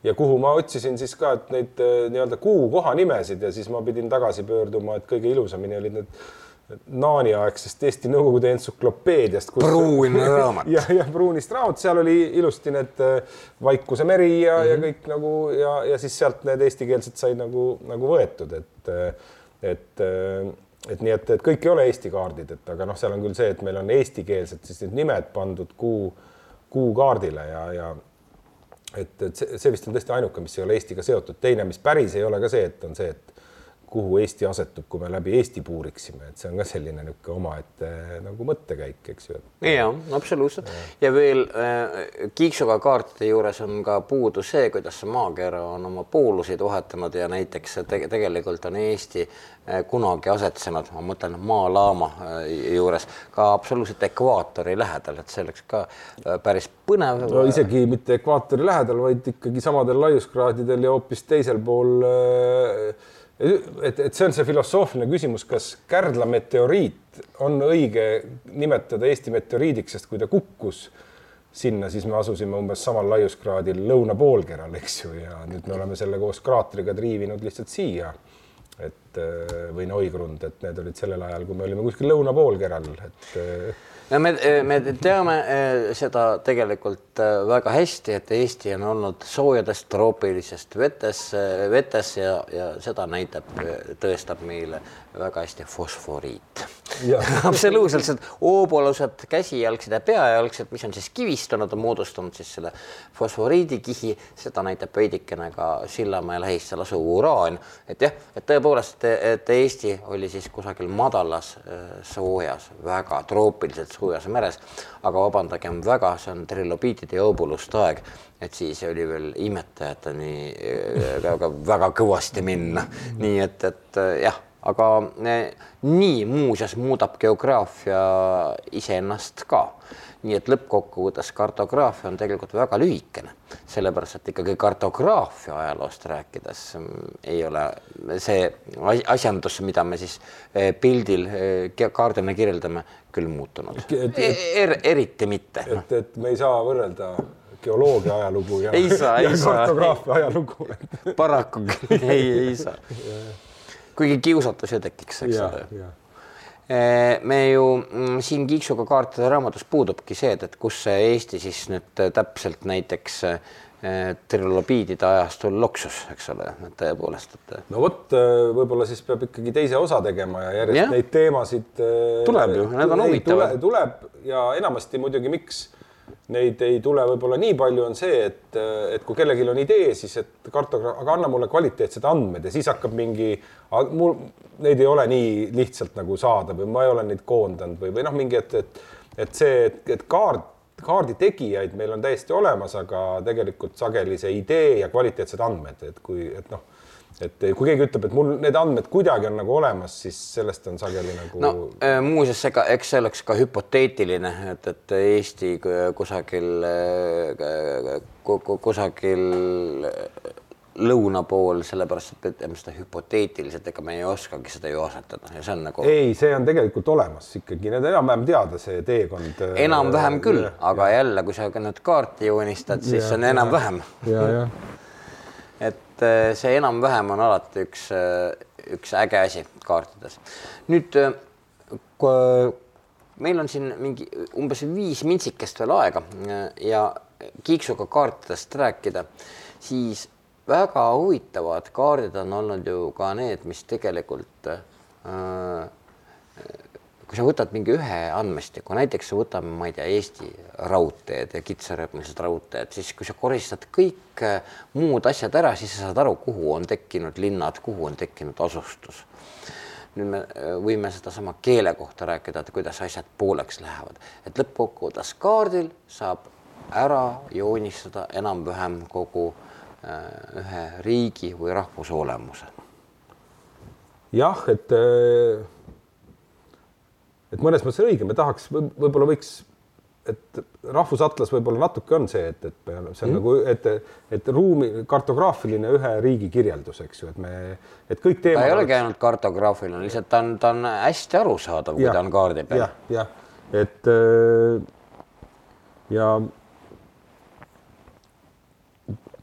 ja kuhu ma otsisin siis ka, et neid eh, nii-öelda kuu kohanimesid ja siis ma pidin tagasi pöörduma, et kõige ilusamini olid need Naani-aegsest Eesti Nõukogude entsüklopeediast. pruun raamat. jah, jah, pruunist raamat, seal oli ilusti need eh, Vaikuse meri ja mm, -hmm. ja mhm. kõik nagu ja, ja siis sealt need eestikeelsed sai nagu, nagu võetud, et, eh, et et nii et, et kõik ei ole Eesti kaardid, et aga noh, seal on küll see, et meil on eestikeelsed siis need nimed pandud kuu, kuukaardile ja, ja et, et see vist on tõesti ainuke, mis ei ole Eestiga seotud, teine, mis päris ei ole ka see, et on see, et kuhu Eesti asetub, kui me läbi Eesti puuriksime, et see on ka selline niisugune omaette nagu mõttekäik, eks ju. ja absoluutselt ja, veel äh, kiiksuga kaartide juures on ka puudu see, kuidas maakera on oma pooluseid vahetanud ja näiteks te tegelikult on Eesti äh, kunagi asetsenud, ma mõtlen maalaama äh, juures ka absoluutselt ekvaatori lähedal, et see oleks ka päris põnev. no isegi mitte ekvaatori lähedal, vaid ikkagi samadel laiuskraadidel ja hoopis teisel pool äh, et, et see on see filosoofiline küsimus, kas Kärdla meteoriit on õige nimetada Eesti meteoriidiks, sest kui ta kukkus sinna, siis me asusime umbes samal laiuskraadil lõunapoolkeral, eks ju, ja nüüd me oleme selle koos kraatriga triivinud lihtsalt siia. et, äh, või Neugrund, et need olid sellel ajal, kui me olime kuskil lõuna poolkeral, et äh, no me, me teame eh, seda tegelikult eh, väga hästi, et Eesti on olnud soojadest troopilisest vetes, eh, vetes ja, ja seda näitab, tõestab meile väga hästi fosforiit. absoluutselt, oobolused, käsijalgsed ja peajalgsed, mis on siis kivistunud, on moodustanud siis selle fosforiidikihi, seda näitab veidikene ka Sillamäe lähistel asuv uraan, et jah, et tõepoolest, et Eesti oli siis kusagil madalas soojas, väga troopiliselt soojas meres, aga vabandagem väga, see on trilobiitide ja õõbuluste aeg, et siis oli veel imetajateni ka, ka väga kõvasti minna, nii et, et jah, aga nii muuseas muudab geograafia iseennast ka nii et lõppkokkuvõttes kartograafia on tegelikult väga lühikene, sellepärast et ikkagi kartograafia ajaloost rääkides mm, ei ole see asjandus, mida me siis eh, pildil eh, kaardina kirjeldame, küll muutunud. Er, eriti mitte. et, et me ei saa võrrelda geoloogia ajalugu ja, ei saa, ei saa. kartograafia ajalugu paraku ei, ei saa. kuigi kiusatus ju tekiks, eks ole me ju mm, siin Kiiksuga kaartide raamatus puudubki see, et, et kus see Eesti siis nüüd täpselt näiteks eh, trilobiidide ajastul loksus, eks ole, tõepoolest, et. no vot, võib-olla siis peab ikkagi teise osa tegema ja järjest ja. neid teemasid. tuleb ju, need on huvitavad. tuleb ja enamasti muidugi, miks neid ei tule võib-olla nii palju, on see, et, et kui kellelgi on idee, siis et kartograaf, aga anna mulle kvaliteetsed andmed ja siis hakkab mingi, mul neid ei ole nii lihtsalt nagu saada või ma ei ole neid koondanud või, või noh, mingi, et, et, et see, et, et kaart, kaardi tegijaid meil on täiesti olemas, aga tegelikult sageli see idee ja kvaliteetsed andmed, et kui, et noh et kui keegi ütleb, et mul need andmed kuidagi on nagu olemas, siis sellest on sageli nagu. no äh, muuseas, ega eks see oleks ka hüpoteetiline, et, et Eesti kusagil, äh, kusagil lõuna pool, sellepärast et ütleme seda hüpoteetiliselt, ega me ei oskagi seda ju asetada ja see on nagu. ei, see on tegelikult olemas ikkagi, need enam-vähem teada, see teekond. Äh, enam-vähem küll, aga ja. jälle, kui sa nüüd kaarti joonistad, siis ja, on enam-vähem. ja, ja et äh, see enam-vähem on alati üks, äh, üks äge asi kaartides. nüüd äh, meil on siin mingi umbes viis mintsikest veel aega ja kiiksuga kaartidest rääkida, siis väga huvitavad kaardid on olnud ju ka need, mis tegelikult äh, kui sa võtad mingi ühe andmestiku, näiteks võtame, ma ei tea, Eesti raudteed ja kitsarööpmelised raudteed, siis kui sa koristad kõik äh, muud asjad ära, siis sa saad aru, kuhu on tekkinud linnad, kuhu on tekkinud asustus. nüüd me äh, võime sedasama keele kohta rääkida, et kuidas asjad pooleks lähevad, et lõppkokkuvõttes kaardil saab ära joonistada enam-vähem kogu äh, ühe riigi või rahvuse olemuse. jah, et äh et mõnes mõttes õige, me tahaks võib, võib-olla võiks, et rahvusatlas võib-olla natuke on see, et, et me, see on mm. nagu, et, et ruumi kartograafiline ühe riigi kirjeldus, eks ju, et me, et kõik teemad. ta ei olegi ainult kartograafiline, lihtsalt ta on, ta on hästi arusaadav, kui ta on kaardi peal ja,. jah, et äh, ja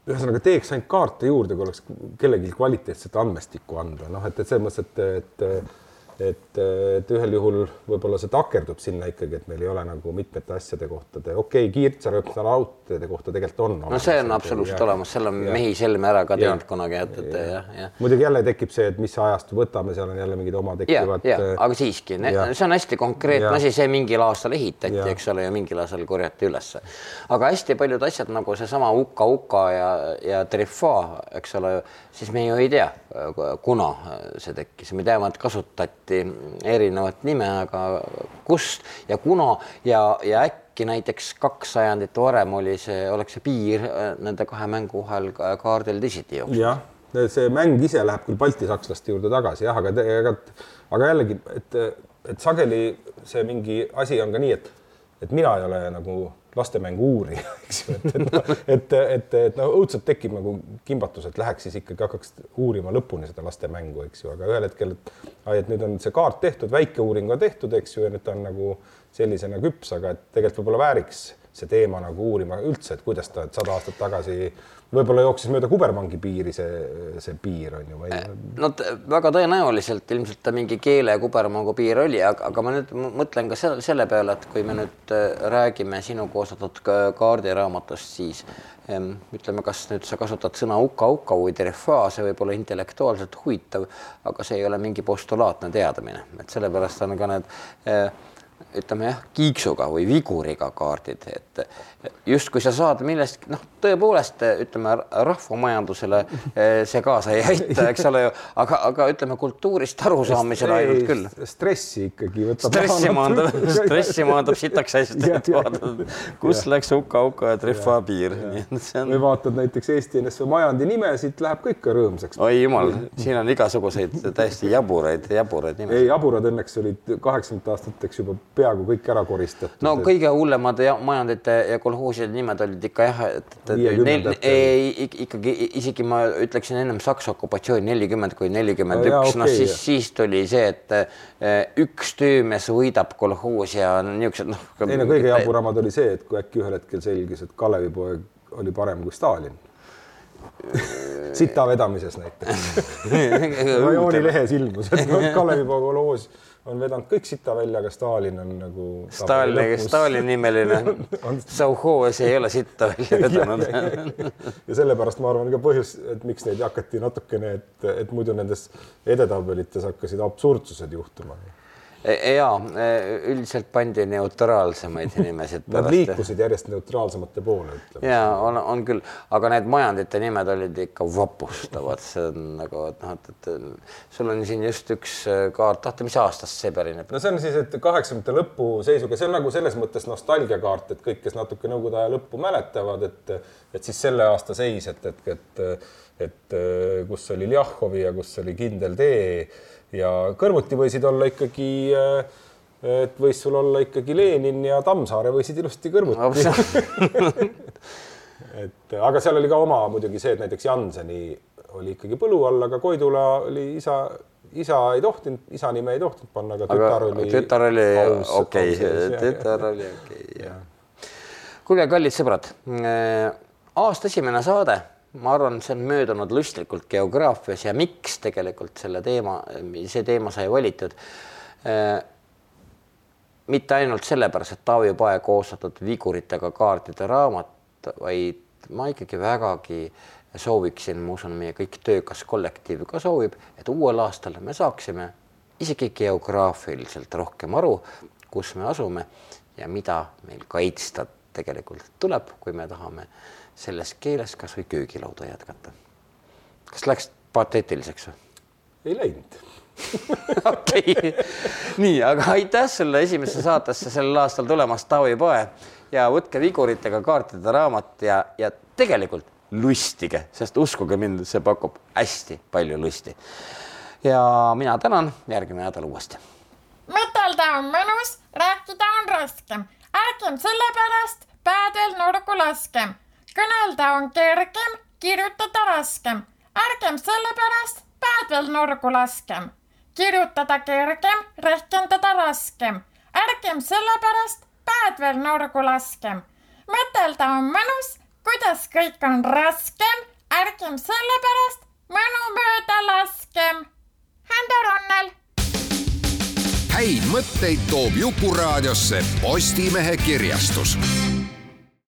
ühesõnaga teeks ainult kaarte juurde, kui oleks kellelgi kvaliteetset andmestikku anda, noh, et, et selles mõttes, et, et et, et ühel juhul võib-olla see takerdub sinna ikkagi, et meil ei ole nagu mitmete asjade kohta, okei okay,, kiirtsarööpme raudteede kohta tegelikult on. no see on absoluutselt olemas, selle on mehi Selme ära ka teinud kunagi, et, et jah, jah. muidugi jälle tekib see, et mis ajastu võtame, seal on jälle mingid oma tekivad. Äh, aga siiski, see on hästi konkreetne asi, see mingil aastal ehitati, eks ole, ja mingil aastal korjati ülesse. aga hästi paljud asjad nagu seesama Uka-Uka ja, ja Trifa, eks ole, siis me ju ei tea, kuna see tekkis, me teame, et kasutati kasutati erinevat nime, aga kust ja kuna ja, ja äkki näiteks kaks sajandit varem oli see, oleks see piir äh, nende kahe mängu vahel kaardil teisiti jooksnud. jah, see mäng ise läheb küll baltisakslaste juurde tagasi jah, aga, aga, aga jällegi, et, et sageli see mingi asi on ka nii, et, et mina ei ole nagu lastemängu uurija, eks ju, et, et, noh, et, et, et no õudselt tekib nagu kimbatus, et läheks siis ikkagi hakkaks uurima lõpuni seda lastemängu, eks ju, aga ühel hetkel, et ai, et nüüd on see kaart tehtud, väike uuring on tehtud, eks ju, ja nüüd ta on nagu sellisena küps, aga et tegelikult võib-olla vääriks see teema nagu uurima üldse, et kuidas ta sada aastat tagasi võib-olla jooksis mööda kubermangi piiri see, see piir on ju, ma ei. no väga tõenäoliselt ilmselt ta mingi keele ja kubermangu piir oli, aga, aga ma nüüd mõtlen ka selle, selle peale, et kui me nüüd äh, räägime sinu koostatud kaardiraamatust, siis ütleme, kas nüüd sa kasutad sõna uka-uka või terefaa, see võib olla intellektuaalselt huvitav, aga see ei ole mingi postulaatne teadmine, et sellepärast on ka need äh, ütleme jah, kiiksuga või viguriga kaardid, et justkui sa saad millestki, noh, tõepoolest ütleme rahvamajandusele eh, see kaasa ei aita, eks ole ju, aga, aga ütleme kultuurist arusaamisele ainult küll. stressi ikkagi võtab. stressi maandab, stressi maandab sitaks hästi, et vaatad, kus ja. läks huka-huka ja trihva piir. On... või vaatad näiteks Eesti NSV majandi nimesid, läheb kõik ka rõõmsaks. oi jumal, siin on igasuguseid täiesti jaburaid, jaburaid nimesid. ei, jaburad õnneks olid kaheksakümnendate aastateks juba peaaegu kõik ära koristatud. no kõige hullemad majandite ja kolhooside nimed olid ikka jah, et, et neil ei, ikkagi isegi ma ütleksin ennem Saksa okupatsiooni nelikümmend kui nelikümmend üks, noh siis, siis tuli see, et eh, üks töömees võidab kolhoosi ja niisugused noh. ei no kõige jaburamad oli see, et kui äkki ühel hetkel selgus, et Kalevipoeg oli parem kui Stalin sita vedamises näiteks rajoonilehes ilmus, et Kalevipoeg kolhoos on vedanud kõik sita välja, aga Stalin on nagu. Stalin, Stalin nimeline. Sauhoos ei ole sitta välja vedanud. ja sellepärast ma arvan ka põhjus, et miks neid hakati natukene, et, et muidu nendes edetabelites hakkasid absurdsused juhtuma ja e, üldiselt pandi neutraalsemaid inimesi. Nad liikusid järjest neutraalsemate poole, ütleme. ja on, on küll, aga need majandite nimed olid ikka vapustavad, see on nagu, noh, et, et sul on siin just üks e, kaart, oota, mis aastast see pärineb? no see on siis, et kaheksakümnendate lõpu seisuga, see on nagu selles mõttes nostalgiakaart, et kõik, kes natuke Nõukogude aja lõppu mäletavad, et, et siis selle aasta seis, et, et, et, et kus oli Ljahhovi ja kus oli kindel tee ja kõrvuti võisid olla ikkagi, äh, et võis sul olla ikkagi Lenin ja Tammsaare võisid ilusti kõrvuti et aga seal oli ka oma muidugi see, et näiteks Janseni oli ikkagi põlu all, aga Koidula oli isa, isa ei tohtinud, isa nime ei tohtinud panna, aga tütar oli. tütar oli okei, tütar oli okei okay,, jah. kuulge, kallid sõbrad, äh, aasta esimene saade ma arvan, see on möödunud lustlikult geograafias ja miks tegelikult selle teema, see teema sai valitud äh,. mitte ainult sellepärast, et Taavi Pae koostatud viguritega kaartide raamat, vaid ma ikkagi vägagi sooviksin, ma usun, meie kõik töökas kollektiiv ka soovib, et uuel aastal me saaksime isegi geograafiliselt rohkem aru, kus me asume ja mida meil kaitsta tegelikult tuleb, kui me tahame selles keeles kasvõi köögilauda jätkata. kas läks pateetiliseks või? ei läinud okei okay., nii, aga aitäh sulle esimesse saatesse sellel aastal tulemast, Taavi Pae ja võtke viguritega kaartide raamat ja, ja tegelikult lustige, sest uskuge mind, see pakub hästi palju lusti. ja mina tänan, järgmine nädal uuesti. mõtelda on mõnus, rääkida on raskem, ärgem sellepärast päädel nurku laskem kõnelda on kergem, kirjutada raskem. ärgem sellepärast päev veel nurgu laskem. kirjutada kergem, rehkendada raskem. ärgem sellepärast päev veel nurgu laskem. mõtelda on mõnus, kuidas kõik on raskem. ärgem sellepärast mõnu mööda laskem. Hända Ronnel. häid mõtteid toob Jukuraadiosse Postimehe kirjastus